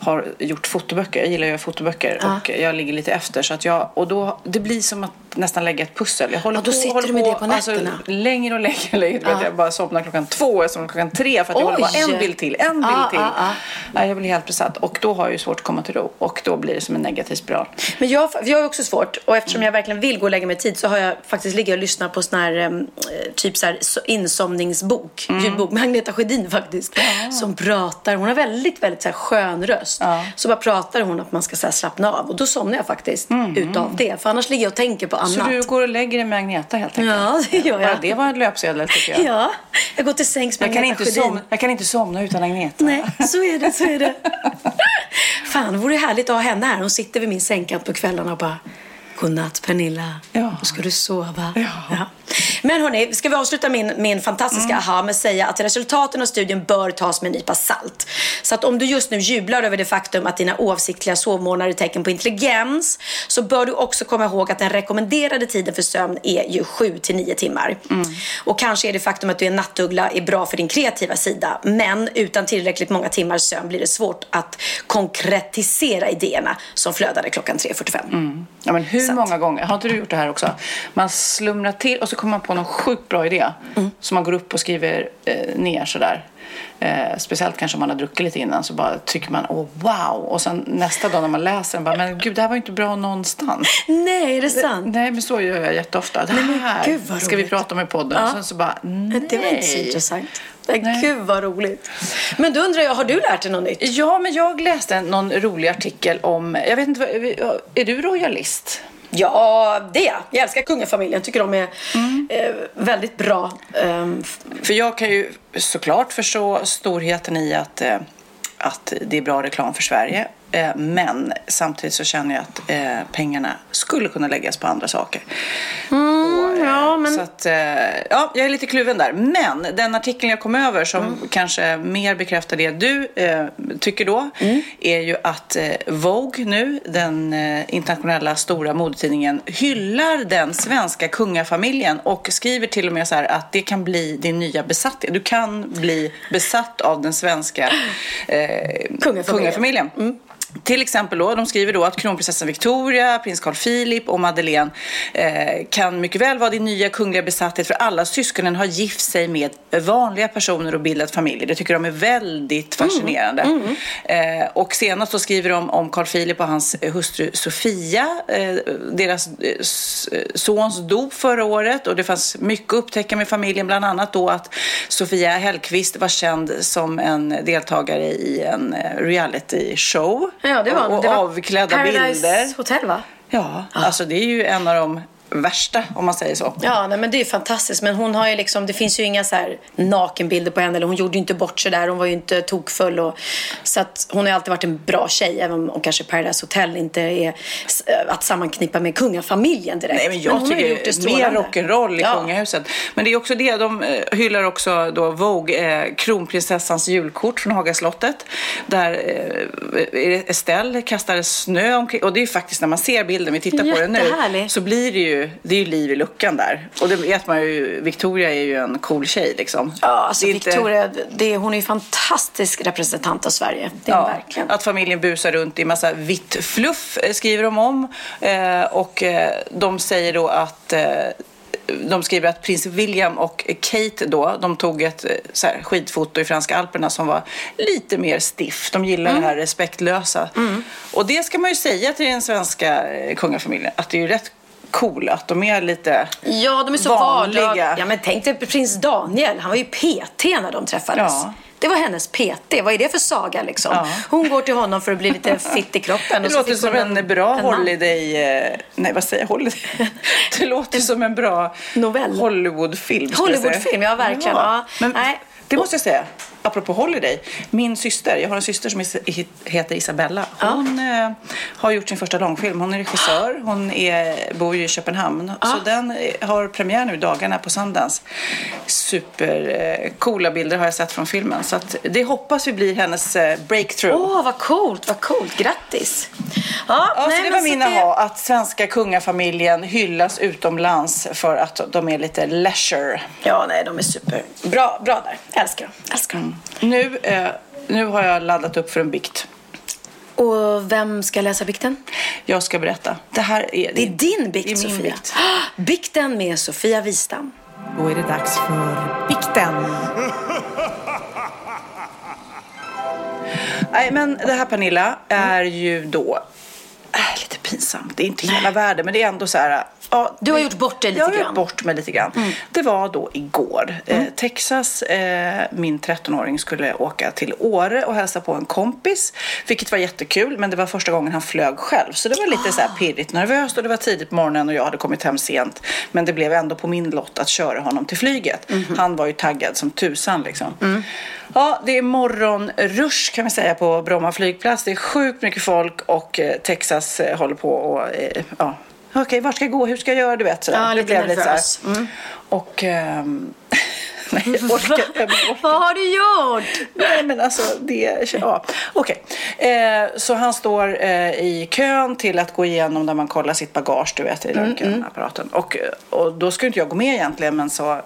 har gjort fotoböcker. Jag gillar göra fotoböcker Ja. och jag ligger lite efter. Så att jag, och då, det blir som att nästan lägga ett pussel. Jag håller Ja, då på, sitter håller du med det på alltså, nätterna. längre och längre. längre. Ja. Jag bara somnar klockan två, jag somnar klockan tre för att jag håller Oj! bara en bild till, en bild Ja, till. ja, jag blir helt besatt och då har jag ju svårt att komma till ro och då blir det som en negativ spiral. Men jag, jag har också svårt och eftersom jag verkligen vill gå och lägga mig tid så har jag faktiskt ligger och lyssnar på sån här eh, typ så här so- insomningsbok, Mm. ljudbok med Agneta Sjödin faktiskt. Som pratar, hon har väldigt, väldigt så här skön röst. Ja. Så bara pratar hon att man ska så slappna av och då somnar jag faktiskt utav det. För annars ligger jag och tänker på annat. Mm. Så du går och lägger dig med Agneta helt enkelt? Ja, det gör Bara jag. det var en löpsedel tycker jag. Ja, jag går till sängs med Jag, kan inte somna, jag kan inte somna utan Agneta. Nej, så är det, så är det. Fan, det vore härligt att ha henne här. Hon sitter vid min sängkant på kvällarna och bara Godnatt Pernilla. Ja. Då ska du sova. Ja. Men hörni, ska vi avsluta min, min fantastiska Mm. aha med att säga att resultaten av studien bör tas med en nypa salt. Så att om du just nu jublar över det faktum att dina oavsiktliga sovmånader är tecken på intelligens så bör du också komma ihåg att den rekommenderade tiden för sömn är ju 7 till 9 timmar. Mm. Och kanske är det faktum att du är en nattuggla är bra för din kreativa sida. Men utan tillräckligt många timmars sömn blir det svårt att konkretisera idéerna som flödade klockan 3.45. Ja, men hur många gånger, har inte du gjort det här också? Man slumrar till och så kommer man på någon sjukt bra idé Mm. som man går upp och skriver eh, ner sådär. Eh, speciellt kanske om man har druckit lite innan så bara tycker man åh wow och sen nästa dag när man läser den bara men gud det här var ju inte bra någonstans. Nej, är det sant? Nej men så gör jag jätteofta. Det här gud, vad ska vi prata om i podden Ja. och sen så bara nej. Det var inte så intressant. Nej. Nej. Gud vad roligt. Men då undrar jag, har du lärt dig något nytt? Ja men jag läste någon rolig artikel om, jag vet inte, är du royalist? Ja, det är jag. Jag älskar kungafamiljen. Tycker de är eh, väldigt bra. Ehm, för jag kan ju såklart förstå storheten i att, eh, att det är bra reklam för Sverige. Eh, men samtidigt så känner jag att eh, pengarna skulle kunna läggas på andra saker. Och, eh, ja, men- Så att, ja, jag är lite kluven där. Men den artikeln jag kom över som Mm. kanske mer bekräftar det du eh, tycker då Mm. är ju att Vogue nu, den internationella stora modetidningen, hyllar den svenska kungafamiljen och skriver till och med så här att det kan bli din nya besatthet. Du kan bli besatt av den svenska eh, Kungafamiljen. kungafamiljen. Till exempel då, de skriver då att kronprinsessan Victoria, prins Carl Philip och Madeleine eh, kan mycket väl vara din nya kungliga besatthet för alla syskonen har gift sig med vanliga personer och bildat familj. Det tycker de är väldigt fascinerande. Eh, och senast så skriver de om Carl Philip och hans hustru Sofia, eh, deras eh, sons dop förra året och det fanns mycket att upptäcka med familjen, bland annat då att Sofia Hellqvist var känd som en deltagare i en eh, reality show Ja, det var, och, och det var avklädda Paradise bilder. Hotel va? Ja, alltså det är ju en av de värsta, om man säger så. Ja, nej, men det är ju fantastiskt. Men hon har ju liksom, det finns ju inga så här nakenbilder på henne. Eller hon gjorde ju inte bort sig där. Hon var ju inte tokfull. Och, så att hon har alltid varit en bra tjej. Även om kanske Paradise Hotel inte är s- att sammanknippa med kungafamiljen direkt. Nej, men jag hon har ju gjort tycker det mer strålande. rock'n'roll i Ja. kungahuset. Men det är också det, de eh, hyllar också då Vogue, eh, kronprinsessans julkort från Hagaslottet. Där eh, Estelle kastade snö omkring. Och det är ju faktiskt när man ser bilden, vi tittar på den nu, så blir det ju, det är ju liv i luckan där. Och det vet man ju, Victoria är ju en cool tjej liksom. Ja, alltså Det inte- Victoria, det, hon är ju fantastisk representant av Sverige. Det är hon verkligen. Att familjen busar runt i massa vitt fluff eh, skriver de om. Eh, och eh, de säger då att eh, de skriver att prins William och Kate då, de tog ett eh, så här, skidfoto i franska alperna som var lite mer stiff. De gillar Mm. det här respektlösa. Och det ska man ju säga till den svenska kungafamiljen, att det är ju rätt cool att de är lite Ja, de är så vanliga. vanliga. Ja, men tänk dig prins Daniel. Han var ju PT när de träffades. Ja. Det var hennes PT. Vad är det för saga liksom? Ja. Hon går till honom för att bli lite fit i kroppen. Det låter som hon en, bra en holiday... eh, Nej, vad säger jag? Holiday? Det låter som en bra Novell. Hollywoodfilm. Hollywoodfilm, ja, verkligen. Ja. Men Nej. det måste jag säga. Apropå Holiday. Min syster, jag har en syster som heter Isabella. Hon eh, har gjort sin första långfilm. Hon är regissör. Hon är, bor ju i Köpenhamn. Så den eh, har premiär nu dagarna på Sundance. Supercoola bilder har jag sett från filmen. Så det hoppas vi blir hennes eh, breakthrough. Åh, vad coolt, vad coolt. Grattis. Ja, Ja, nej, så det var min aha, att svenska kungafamiljen hyllas utomlands för att de är lite leisure. Ja, nej, de är super. Bra, bra där. Älskar dem. Älskar dem. Nu, eh, nu har jag laddat upp för en bikt. Och vem ska läsa bikten? Jag ska berätta. Det här är, Det är din bikt, det är Sofia. bikt. Bikten med Sofia Wistam. Då är det dags för bikten. Nej, men det här Pernilla är ju då äh, lite pinsamt. Det är inte hela världen, men det är ändå så här. Ja, Du har gjort bort dig lite jag har grann. gjort bort mig lite grann. Det var då igår. Eh, Texas, eh, min 13-åring skulle åka till Åre och hälsa på en kompis. Vilket var jättekul, men det var första gången han flög själv. Så det var lite så här pirrigt nervöst och det var tidigt på morgonen och jag hade kommit hem sent. Men det blev ändå på min lott att köra honom till flyget. Han var ju taggad som tusan liksom. Ja, det är morgonrush kan vi säga på Bromma flygplats. Det är sjukt mycket folk och eh, Texas eh, håller på och eh, ja, okej, vart ska jag gå, hur ska jag göra, du vet. sådär. Ja, Det lite blev här. nervös. Mm. Och... ehm, nej, jag orkar, jag orkar. Vad har du gjort? Nej, men alltså det... Ja, okej. Eh, så han står eh, i kön till att gå igenom där man kollar sitt bagage, du vet, i Mm, röntgenapparaten. Och, och då skulle inte jag gå med egentligen, men så...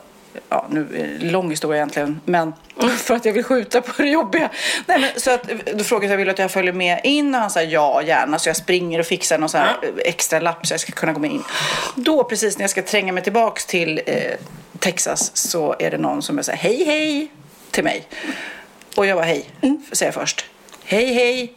Ja, nu är det lång historia egentligen, men för att jag vill skjuta på det jobbiga. Nej, men, så att, då frågade jag, vill att jag följer med in? Och han sa ja, gärna. Så jag springer och fixar någon sån här extra lapp så jag ska kunna gå med in. Då, precis när jag ska tränga mig tillbaks till eh, Texas, så är det någon som säger hej, hej till mig. Och jag var hej, säger jag först. Hej, hej.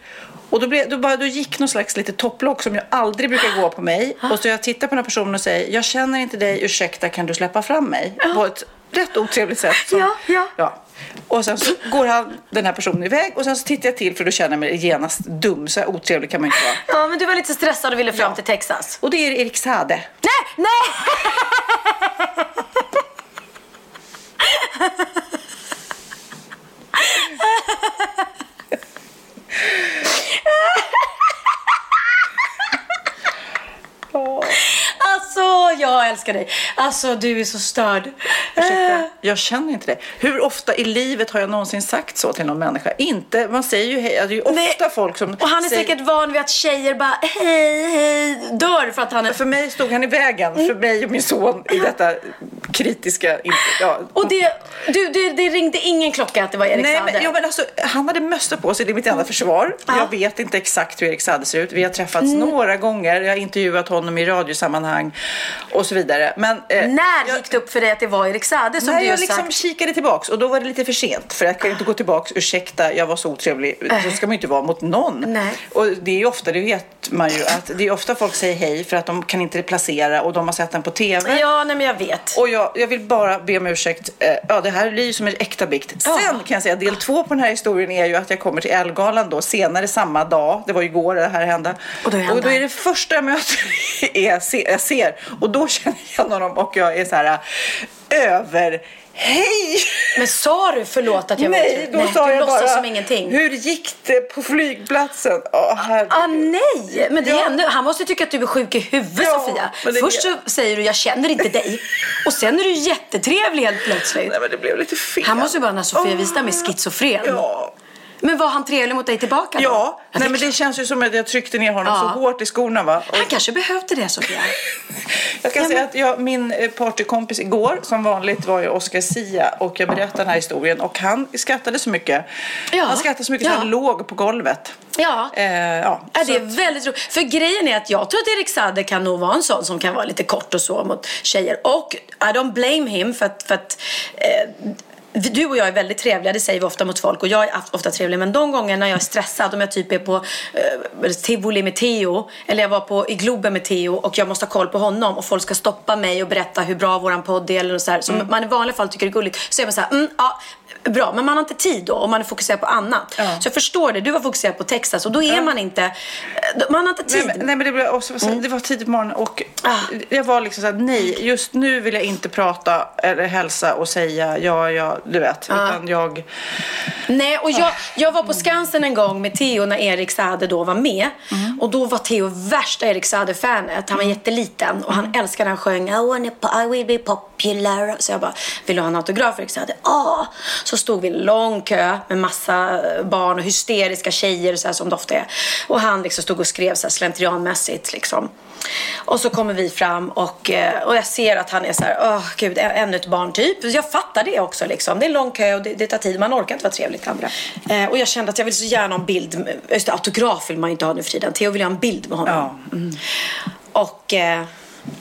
Och då, blev, då, bara, då gick någon slags lite topplock som jag aldrig brukar gå på mig. Och så jag tittar på den här personen och säger, jag känner inte dig, ursäkta, kan du släppa fram mig? På ett rätt otrevligt sätt. Som, Ja, ja. ja. Och sen så går han, den här personen iväg och sen så tittar jag till för då känner jag mig genast dum. Så här otrevlig kan man inte vara. Ja, men du var lite stressad och ville fram till Texas. Och det är Erik Sade. Nej, nej! 跳 Alltså, jag älskar dig. Alltså, du är så störd. Ursäkta, jag känner inte det. Hur ofta i livet har jag någonsin sagt så till någon människa? Inte, man säger ju hej, det är ju ofta Nej. folk som Och han är säger, säkert van vid att tjejer bara hej, hej, dör för att han är... För mig stod han i vägen, för mig och min son i detta kritiska... Ja. Och det, du, det, det ringde ingen klocka att det var Erik Nej, men, ja, men alltså, han hade mössa på sig, det är mitt enda försvar. Ja. Jag vet inte exakt hur Erik Saade ser ut. Vi har träffats några gånger, jag har intervjuat honom i radiosammanhang och så vidare. Men, eh, När jag, gick det upp för dig att det var Erik Saade som när du jag liksom sagt? kikade tillbaks och då var det lite för sent för jag kan inte gå tillbaks, ursäkta jag var så otrevlig. Så ska man ju inte vara mot någon. Nej. Och det är ju ofta, det vet man ju, att det är ofta folk säger hej för att de kan inte placera och de har sett den på TV. Ja, nej men jag vet. Och jag, jag vill bara be om ursäkt. Eh, Ja, det här blir ju som en äkta bikt. Sen kan jag säga, del två på den här historien är ju att jag kommer till Ellegalan då senare samma dag. Det var ju igår det här hände. Och då är han och då är det första jag möter är, jag ser. Och då känner jag honom och jag är så här över. Hej! Men sa du förlåt att jag var Nej, otrevlig? då nej, sa du jag bara. som ingenting. Hur gick det på flygplatsen? Åh, herregud. Ah, nej! Men det Ja. ändå, han måste tycka att du är sjuk i huvudet Ja, Sofia. Först så säger du jag känner inte dig. Och sen är du jättetrevlig helt plötsligt. Nej, men det blev lite fel. Han måste ju vara när Sofia Åh. Wistam är schizofren. Ja. Men var han trevlig mot dig tillbaka då? Ja, nej, men det känns ju som att jag tryckte ner honom Ja. så hårt i skorna. Va? Och Han kanske behövde det Sofia. Jag kan Ja, säga men- att jag, min eh, partykompis igår, som vanligt, var ju Oscar Sia och jag berättade den här historien och han skrattade så mycket. Ja. Han skrattade så mycket så Ja. han låg på golvet. Ja. Eh, ja. Så det är att- väldigt roligt. För grejen är att jag tror att Erik Saade kan nog vara en sån som kan vara lite kort och så mot tjejer. Och I don't blame him för att, för att eh, du och jag är väldigt trevliga, det säger vi ofta mot folk. Och jag är ofta trevlig men de gångerna jag är stressad, om jag typ är på eh, tivoli med Theo eller jag var på, i Globen med Theo och jag måste ha koll på honom och folk ska stoppa mig och berätta hur bra våran podd är eller så här, som man i vanliga fall tycker är gulligt så är man så här, mm, ja, bra men man har inte tid då och man är fokuserad på annat. Ja. Så jag förstår det, du var fokuserad på Texas och då är man inte, man har inte tid. Nej men, nej, men det, blev också, det var tidigt på morgonen och Ah. jag var liksom såhär, nej, just nu vill jag inte prata eller hälsa och säga ja, ja, du vet. Ah. Utan jag, Nej, och jag, jag var på Skansen en gång med Theo när Erik Saade då var med. Och då var Theo värsta Erik Saade-fanet. Han var jätteliten och han älskade när han sjöng I, wanna, I will be popular. Så jag bara, vill du ha en autograf Erik Saade? Ja. Så stod vi i en lång kö med massa barn och hysteriska tjejer så här som det ofta är. Och han liksom stod och skrev så här slentrianmässigt liksom. Och så kommer vi fram och, eh, och jag ser att han är så här, åh gud, ä- ännu ett barn typ. Jag fattar det också liksom. Det är en lång kö och det, det tar tid. Man orkar inte vara trevligt till andra. Eh, och jag kände att jag vill så gärna ha en bild. Just det, autograf vill man ju inte ha nu för tiden. Theo vill ha en bild med honom. ja. Och, eh,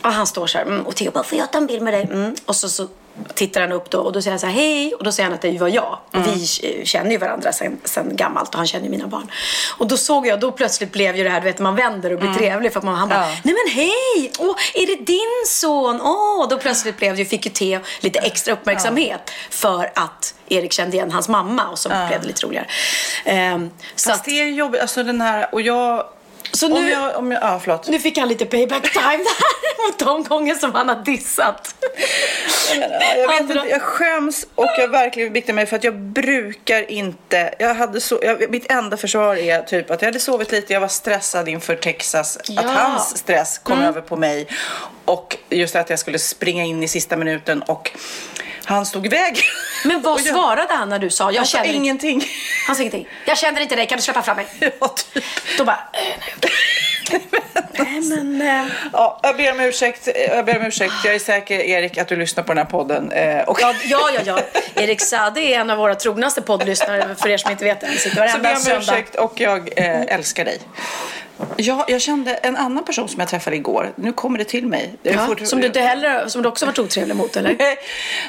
och han står så här mm, och Theo bara, får jag ta en bild med dig? Mm. Och så, så tittar han upp då och då säger han så här, hej. Och då säger han att det var jag. Och vi eh, känner ju varandra sen, sen gammalt och han känner ju mina barn. Och då såg jag, då plötsligt blev ju det här, du vet man vänder och blir trevlig för att man, han bara, Ja. nej men hej! Åh, är det din son? Åh, då plötsligt blev det, fick ju Theo lite extra uppmärksamhet för att Erik kände igen hans mamma och så blev det lite roligare. Så Fast att, det är jobbigt, alltså den här, och jag, så om nu, jag, om jag, ja förlåt. nu fick han lite payback time där mot de gånger som han har dissat. Ja, jag, vet Andra- inte, jag skäms och jag verkligen biktar mig för att jag brukar inte. Jag hade så, jag, mitt enda försvar är typ att jag hade sovit lite, jag var stressad inför Texas. Ja. Att hans stress kom över på mig. Och just att jag skulle springa in i sista minuten och han stod iväg. Men vad jag- svarade han när du sa, jag Han sa känner inte... ingenting. Han sa ingenting. Jag känner inte dig, kan du släppa fram mig? Ja, typ. Då bara, eh, nej. Nej men... Eh, Ja, jag ber om ursäkt. Jag ber om ursäkt. Jag är säker, Erik, att du lyssnar på den här podden. Eh, Och ja, ja, ja, ja. Erik Saade är en av våra trognaste poddlyssnare, för er som inte vet det. Så ber varenda om ursäkt och jag eh, älskar dig. Ja, jag kände en annan person som jag träffade igår. Nu kommer det till mig. Är Ja, fort- som du inte heller, som du också varit otrevlig mot eller?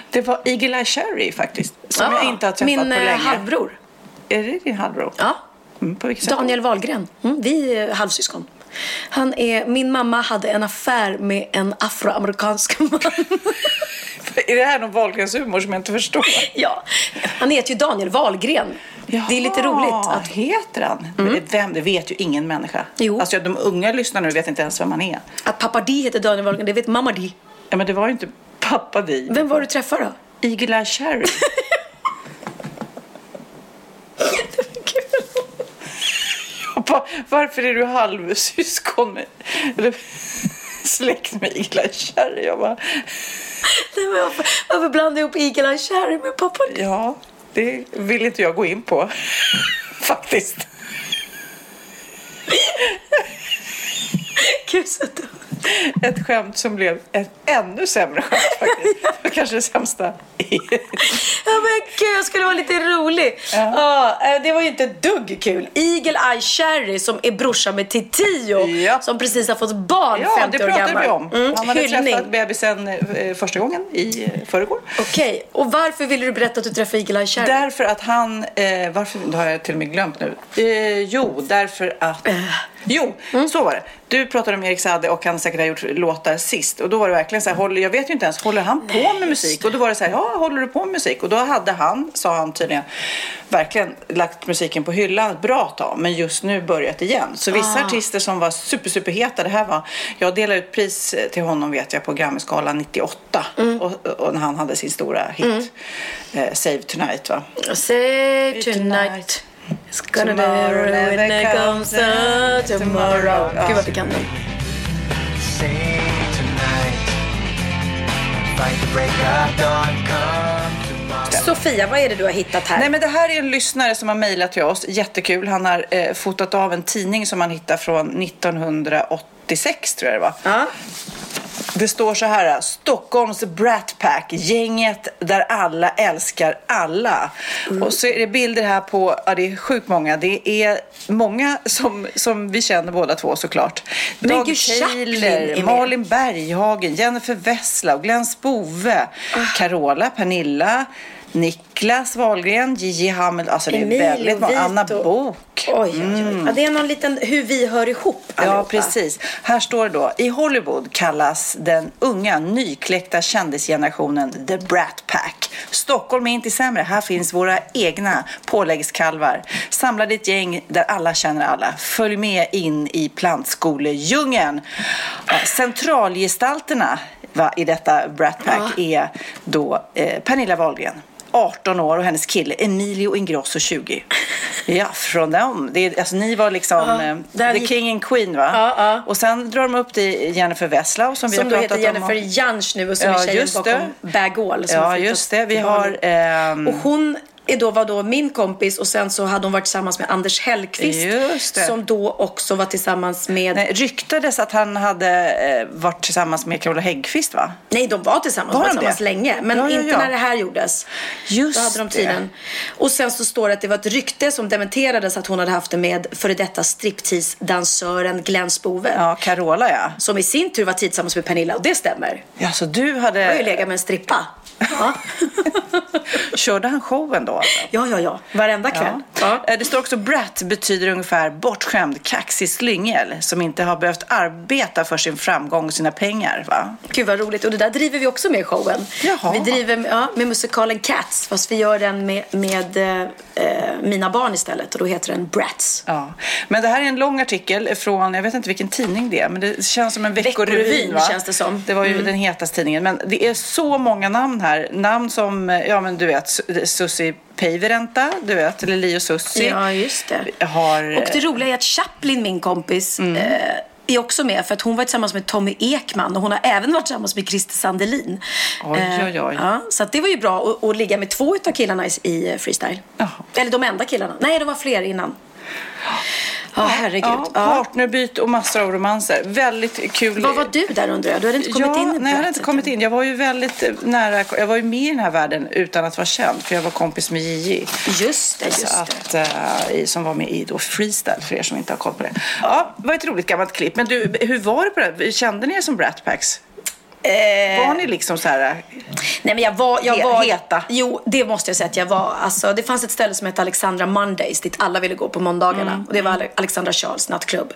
Det var Eagle Eye Cherry faktiskt. Som Ja, jag inte har träffat Min på eh, länge. halvbror. Är det din halvbror? Ja. Mm? Daniel Wahlgren. Mm, vi är halvsyskon. Han är, min mamma hade en affär med en afroamerikansk man. Är det här någon Wahlgrens-humor som jag inte förstår? ja, han heter ju Daniel Wahlgren. Det är lite roligt. Att, Mm. heter han? Men det, vem, det vet ju ingen människa. Jo. Alltså de unga lyssnarna nu vet inte ens vem han är. att pappa Di heter Daniel Wahlgren, det vet mamma Di. Ja, men det var ju inte pappa Di. Vem var du träffade då? Eagle Eye Cherry. Varför är du halvsyskon med, eller släkt med Eagle Eye Cherry? Jag bara, Nej, men varför, varför blandar jag ihop Eagle Eye Cherry med pappa ja, det vill inte jag gå in på. Faktiskt. Gud så dumt. ett skämt som blev ett ännu sämre skämt faktiskt. Det var kanske det sämsta. Ja men gud, jag skulle vara lite rolig. Ja. eh, det var ju inte dugg kul. Eagle Eye Cherry som är brorsa med Titiyo Ja. som precis har fått barn Ja, 50 det år pratade gammal. vi om. Mm, Han hade hyllning. träffat bebisen eh, första gången i förrgår. Okej, och varför ville du berätta att du träffade Eagle Eye Cherry? Därför att han, eh, varför, det har jag till och med glömt nu. Eh, jo, därför att, jo, så var det. Du pratade om Erik Saade och han säkert har gjort låtar sist. Och då var det verkligen så här, håller, jag vet ju inte ens, håller han på med musik? Och då var det så här, ja, håller du på med musik? Och då hade han, sa han tydligen, verkligen lagt musiken på hyllan ett bra tag. Men just nu börjat igen. Så vissa artister som var super, superheta, det här var, jag delade ut pris till honom vet jag på Grammyskalan 98. Och, och när han hade sin stora hit, eh, Save Tonight va? Save tonight. It's gonna be Tomorrow when never it comes out tomorrow. Ja. Gud vad vi kan den. Sofia, vad är det du har hittat här? Nej men det här är en lyssnare som har mejlat till oss. Jättekul. Han har eh, fotat av en tidning som han hittade från 1986 tror jag det var. Ja. Det står så här, Stockholms Brat Pack, gänget där alla älskar alla. Och så är det bilder här på, ja det är sjukt många, det är många som, som vi känner båda två såklart. Men Dag Taylor. Malin Berghagen, Jennifer Vessla, Glenn Spove, Ah. Carola, Pernilla, Niklas Wahlgren, Gigi Hamel, alltså det är Emilio väldigt många, Anna. Bok. Oj, oj, oj. Ja, det är någon liten hur vi hör ihop Ja, allihopa. precis. Här står det då. I Hollywood kallas den unga, nykläckta kändisgenerationen The Brat Pack. Stockholm är inte sämre. Här finns våra egna påläggskalvar. Samla ditt gäng där alla känner alla. Följ med in i plantskoledjungeln. Ja, Centralgestalterna va, i detta Brat Pack är då eh, Pernilla Wahlgren. 18 år och hennes kille Emilio Ingrosso 20. Ja, från dem. Det är, alltså, ni var liksom eh, där the gick- king and queen va? Ja, ja. Och sen drar de upp till Jennifer Wesslau som, vi Som har pratat heter om. Jennifer Jantsch nu och som Ja, är tjejen bakom Bag All. som Ja, just det. Vi har... Ehm, Och hon då, var då min kompis och sen så hade hon varit tillsammans med Anders Hellqvist. Det. Som då också var tillsammans med... nej, ryktades att han hade eh, varit tillsammans med Carola Häggkvist va? Nej, de var tillsammans, Var de tillsammans det? länge. Men Ja, ja, inte ja. när det här gjordes. Just Då hade de det. tiden. Och sen så står det att det var ett rykte som dementerades att hon hade haft det med före detta striptease-dansören Glenn Spove. Ja, Carola ja. Som i sin tur var tillsammans med Pernilla och det stämmer. Ja, så du Jag har ju hade... legat med en strippa. Ja, Körde han showen då alltså? ja, ja. ja. Varenda kväll. Ja. Eh, Det står också brat betyder ungefär bortskämd, kaxig slyngel som inte har behövt arbeta för sin framgång och sina pengar. Va? Gud vad roligt. Och det där driver vi också med i showen. Jaha. Vi driver ja, med musikalen Cats fast vi gör den med, med eh, eh, mina barn istället och då heter den Brats. Ja. Men det här är en lång artikel från, jag vet inte vilken tidning det är, men det känns som en veckorevyn. Veckorevyn känns det som. Det var ju den hetaste tidningen. Men det är så många namn här. Namn som, ja men du vet, Su- Susi Päivärinta, du vet, eller Lio Susi. Ja, just det. Har, Och det roliga är att Chaplin, min kompis, Mm. eh, är också med för att hon var tillsammans med Tommy Ekman och hon har även varit tillsammans med Christer Sandelin. Oj, Eh, oj, oj. Ja, så det var ju bra att, att ligga med två av killarna i, i eh, freestyle. Jaha. Eller de enda killarna. Nej, det var fler innan. Ja, herregud. Ja, Ja. partnerbyte och massor av romanser. Väldigt kul. Var var du där undrar jag? Du hade inte kommit ja, in Nej, jag hade inte kommit in. Jag var ju väldigt nära. Jag var ju med i den här världen utan att vara känd. För jag var kompis med Gigi. Just det, just Så det. att, eh, som var med i då freestyle för er som inte har koll på det. Ja, det var ett roligt gammalt klipp. Men du, hur var det på det? Kände ni er som Brat Packs? Eh, Var ni liksom så här? Nej men jag var, jag var heta. Jo, det måste jag säga att jag var. Alltså, det fanns ett ställe som hette Alexandra Mondays dit alla ville gå på måndagarna. Mm. Och det var Ale- Alexandra Charles nattklubb.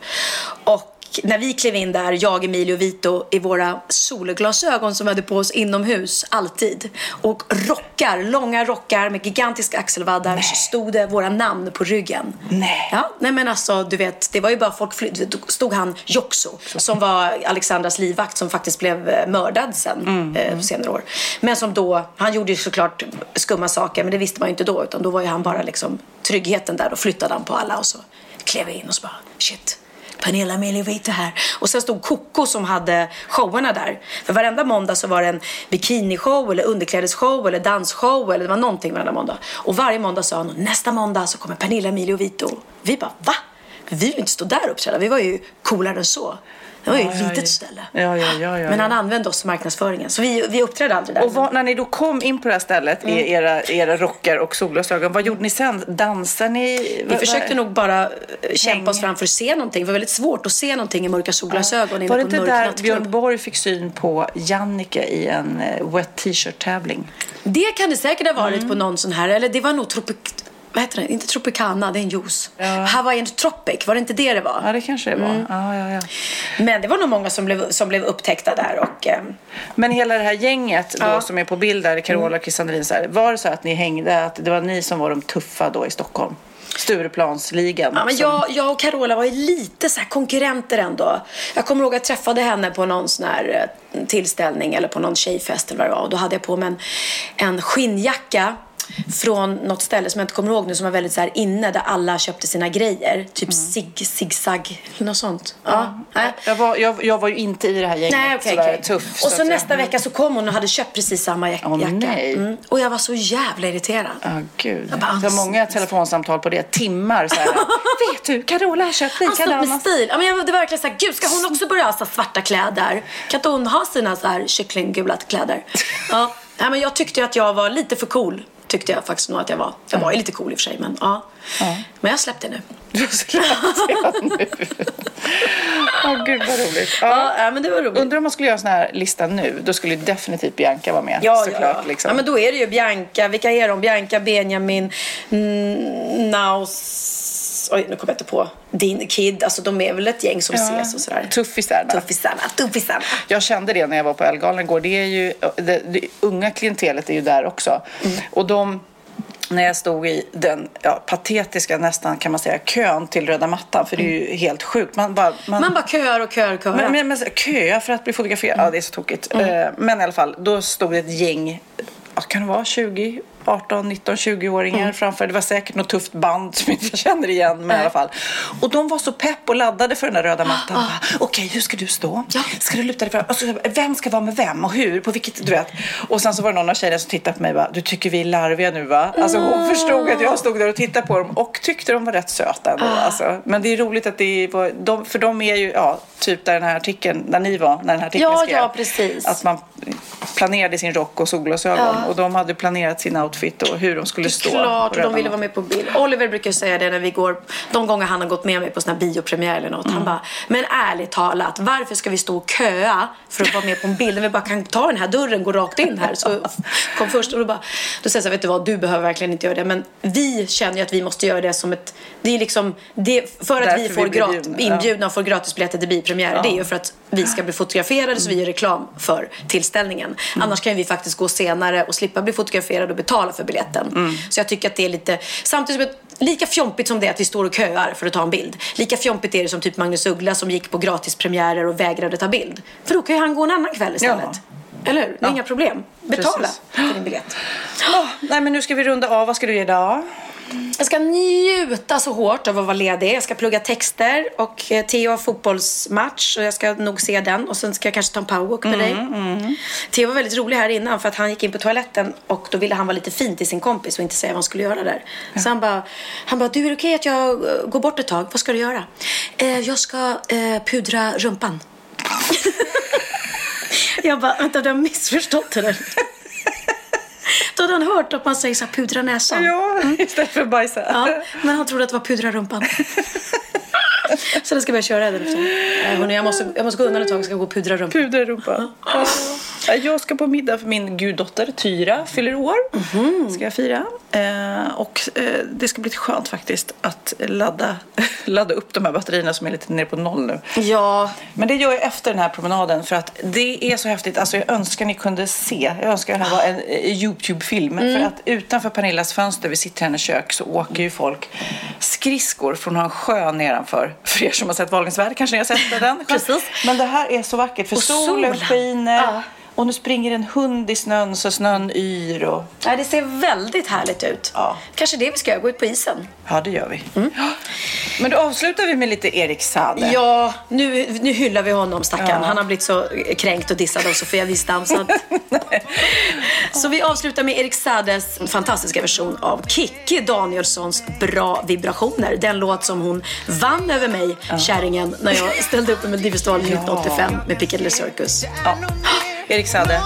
Och när vi klev in där, jag, Emilio och Vito, i våra solglasögon som vi hade på oss inomhus, alltid. Och rockar, långa rockar med gigantiska axelvaddar, så stod det våra namn på ryggen. Nej. Ja, nej men alltså du vet, det var ju bara folk fly- Då stod han Joxo som var Alexandras livvakt som faktiskt blev eh, mördad sen eh, på senare år. Men som då, han gjorde ju såklart skumma saker men det visste man ju inte då utan då var ju han bara liksom tryggheten där. Då flyttade han på alla och så klev jag in och så bara shit. Pernilla Milivita här. Och sen stod Coco som hade showerna där. För varenda måndag så var det en bikinishow eller underklädesshow eller dansshow eller det var någonting varenda måndag. Och varje måndag sa hon nästa måndag så kommer Pernilla Emilio Vito. Vi bara va? Vi vill inte stå där och uppträda. Vi var ju coolare än så. Det var ju Ja, ett ja, litet ja. ställe. Ja, ja, ja, ja, Men han ja. använde oss i marknadsföringen. Så vi, vi uppträdde aldrig där. Och vad, när ni då kom in på det här stället Mm. i era, era rockar och solglasögon, vad gjorde ni sen? Dansade ni? vi försökte nog bara eh, kämpa Häng. oss fram för att se någonting. Det var väldigt svårt att se någonting i mörka solglasögon inne Var det inte där. Björn Borg fick syn på Jannike i en eh, wet t-shirt-tävling? Det kan det säkert ha varit Mm. på någon sån här, eller det var nog Tropic... Vad heter det? Inte Tropicana, det är en juice. Hawaiian Tropic, var det inte det det var? Ja, det kanske det var. Mm. Ja, ja, ja. Men det var nog många som blev, som blev upptäckta där och... Eh, Men hela det här gänget då, Ja. Mm. som är på bild där, Carola och Chris Sandrin, så här, var det så att ni hängde, att det var ni som var de tuffa då i Stockholm? Stureplansligan? Ja, men jag, jag och Carola var ju lite så här konkurrenter ändå. Jag kommer ihåg att jag träffade henne på någon sån här eh, tillställning eller på någon tjejfest eller vad det var. Och då hade jag på mig en, en skinnjacka från något ställe som jag inte kommer ihåg nu som var väldigt så här inne där alla köpte sina grejer. Typ Sig, Zigzag eller något sånt. Ja. nej. jag, var, jag, jag var ju inte i det här gänget Nej, okej, sådär okej. tuff. Och så så nästa jag, vecka så kom hon och hade köpt precis samma jacka. nej. Mm. Och jag var så jävla irriterad. Ja, gud. Jag bara, det var många telefonsamtal på det. Timmar så här. Vet du, Carola har köpt Han stod med likadana. stil. Ja, men jag, det var verkligen så här, gud ska hon också börja ha så svarta kläder? Kan inte hon ha sina så här kycklinggula kläder? Ja. Nej, men jag tyckte att jag var lite för cool. Tyckte jag faktiskt nog att jag var. Jag var ju lite cool i och för sig men ja. Men jag släppte nu. Du släppte jag nu. Åh, gud vad roligt. Ja. Ja, ja men det var roligt. Undrar om man skulle göra en sån här lista nu. Då skulle definitivt Bianca vara med. Ja, såklart. ja, ja. Liksom. ja, men då är det ju Bianca. Vilka är de? Bianca, Benjamin, mm, Naus... Oj, nu kommer jag inte på. Din Kid. Alltså de är väl ett gäng som ses och sådär. Tuffisarna. Tuffisarna, tuffisarna. Jag kände det när jag var på Ellegalan igår. Det är ju, det, det unga klientelet är ju där också. Mm. Och de, när jag stod i den ja, patetiska nästan kan man säga kön till röda mattan. För det är ju helt sjukt. Man bara, man, Man bara köar och köar och köar. men, men, men köa för att bli fotograferad, ja det är så tokigt. Eh, Men i alla fall, då stod det ett gäng, vad kan det vara, 20, 18, 19, 20-åringar framför. Det var säkert något tufft band som inte jag känner igen, men i alla fall. Och de var så pepp och laddade för den där röda mattan. Bara, Okej, hur ska du stå? Ja. Ska du luta dig fram? Alltså, vem ska vara med vem och hur? På vilket, du vet. Och sen så var det någon av tjejerna som tittade på mig och bara, du tycker vi är larviga nu va? Alltså hon förstod att jag stod där och tittade på dem och tyckte de var rätt söta ändå. Alltså. Men det är roligt att det var, de, för de är ju, ja, typ där den här artikeln, där ni var, när den här artikeln Ja, skrev. ja, precis. Att man planerade sin rock och solglasögon Ja. och de hade planerat sin outfit och hur de skulle stå. Klart, på och de ville vara med på bild. Oliver brukar säga det när vi går, de gånger han har gått med mig på såna biopremiär eller något. Han bara, men ärligt talat, varför ska vi stå och köa för att vara med på en bild? När vi bara kan ta den här dörren, gå rakt in här. Så kom först och då bara, då säger jag så här, vet du vad, du behöver verkligen inte göra det. Men vi känner ju att vi måste göra det som ett, det är liksom, det, för att Därför vi vi får grat, ja. inbjudna och får gratisbiljetter till biopremiärer. Det är ju för att vi ska bli fotograferade så vi gör reklam för tillställningen. Mm. Annars kan ju vi faktiskt gå senare och slippa bli fotograferade och betala för biljetten. Mm. Så jag tycker att det är lite, samtidigt som lika fjompigt som det är att vi står och köar för att ta en bild. Lika fjompigt är det som typ Magnus Uggla som gick på gratispremiärer och vägrade ta bild. För då kan ju han gå en annan kväll istället. Eller hur? Är inga problem. Betala Precis. för din biljett. Åh, nej men nu ska vi runda av. Vad ska du göra idag? Jag ska njuta så hårt av att vara ledig. Jag ska plugga texter och eh, Theo har fotbollsmatch och jag ska nog se den. Och sen ska jag kanske ta en powerwalk med dig. Theo var väldigt rolig här innan för att han gick in på toaletten och då ville han vara lite fin till sin kompis och inte säga vad han skulle göra där. Så han bara, han bara, du är det okej att jag eh, går bort ett tag? Vad ska du göra? Eh, jag ska eh, pudra rumpan. jag bara, vänta du har missförstått det där. Då hade han hört att man säger så här, pudra näsan. Ja, istället för bajsa. Ja, men han trodde att det var pudra rumpan. Så det ska jag börja köra den efter. Hörni, jag, måste, jag måste gå undan ett tag och ska gå och pudra rumpan. Pudra rumpan. Ja. Jag ska på middag för min guddotter Tyra fyller år. Ska jag fira. Eh, och eh, det ska bli skönt faktiskt att ladda, ladda upp de här batterierna som är lite nere på noll nu. Ja, Men det gör jag efter den här promenaden för att det är så häftigt. Alltså jag önskar ni kunde se. Jag önskar det här var en eh, Youtube-film. För att utanför Pernillas fönster, vi sitter i hennes kök, så åker ju folk skridskor från en sjö nedanför. För er som har sett Wahlgrens värld kanske ni har sett den. Precis. Men det här är så vackert för Och solen solen. skiner. Ja. Och nu springer en hund i snön så snön yr och... Ja, det ser väldigt härligt ut. Ja. Kanske det vi ska göra, gå ut på isen. Ja, det gör vi. Ja. Men då avslutar vi med lite Erik Saade. Ja, nu, nu hyllar vi honom stackarn. Han har blivit så kränkt och dissad av Sofia Wistam. Så, att... så vi avslutar med Erik Saades fantastiska version av Kikki Danielssons Bra vibrationer. Den låt som hon vann över mig, kärringen, när jag ställde upp i Melodifestivalen 1985 med Piccadilly Circus. Ja. Erik Saade,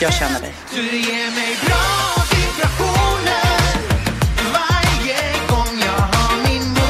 jag känner dig. Du ger mig bra vibrationer varje gång jag har min mun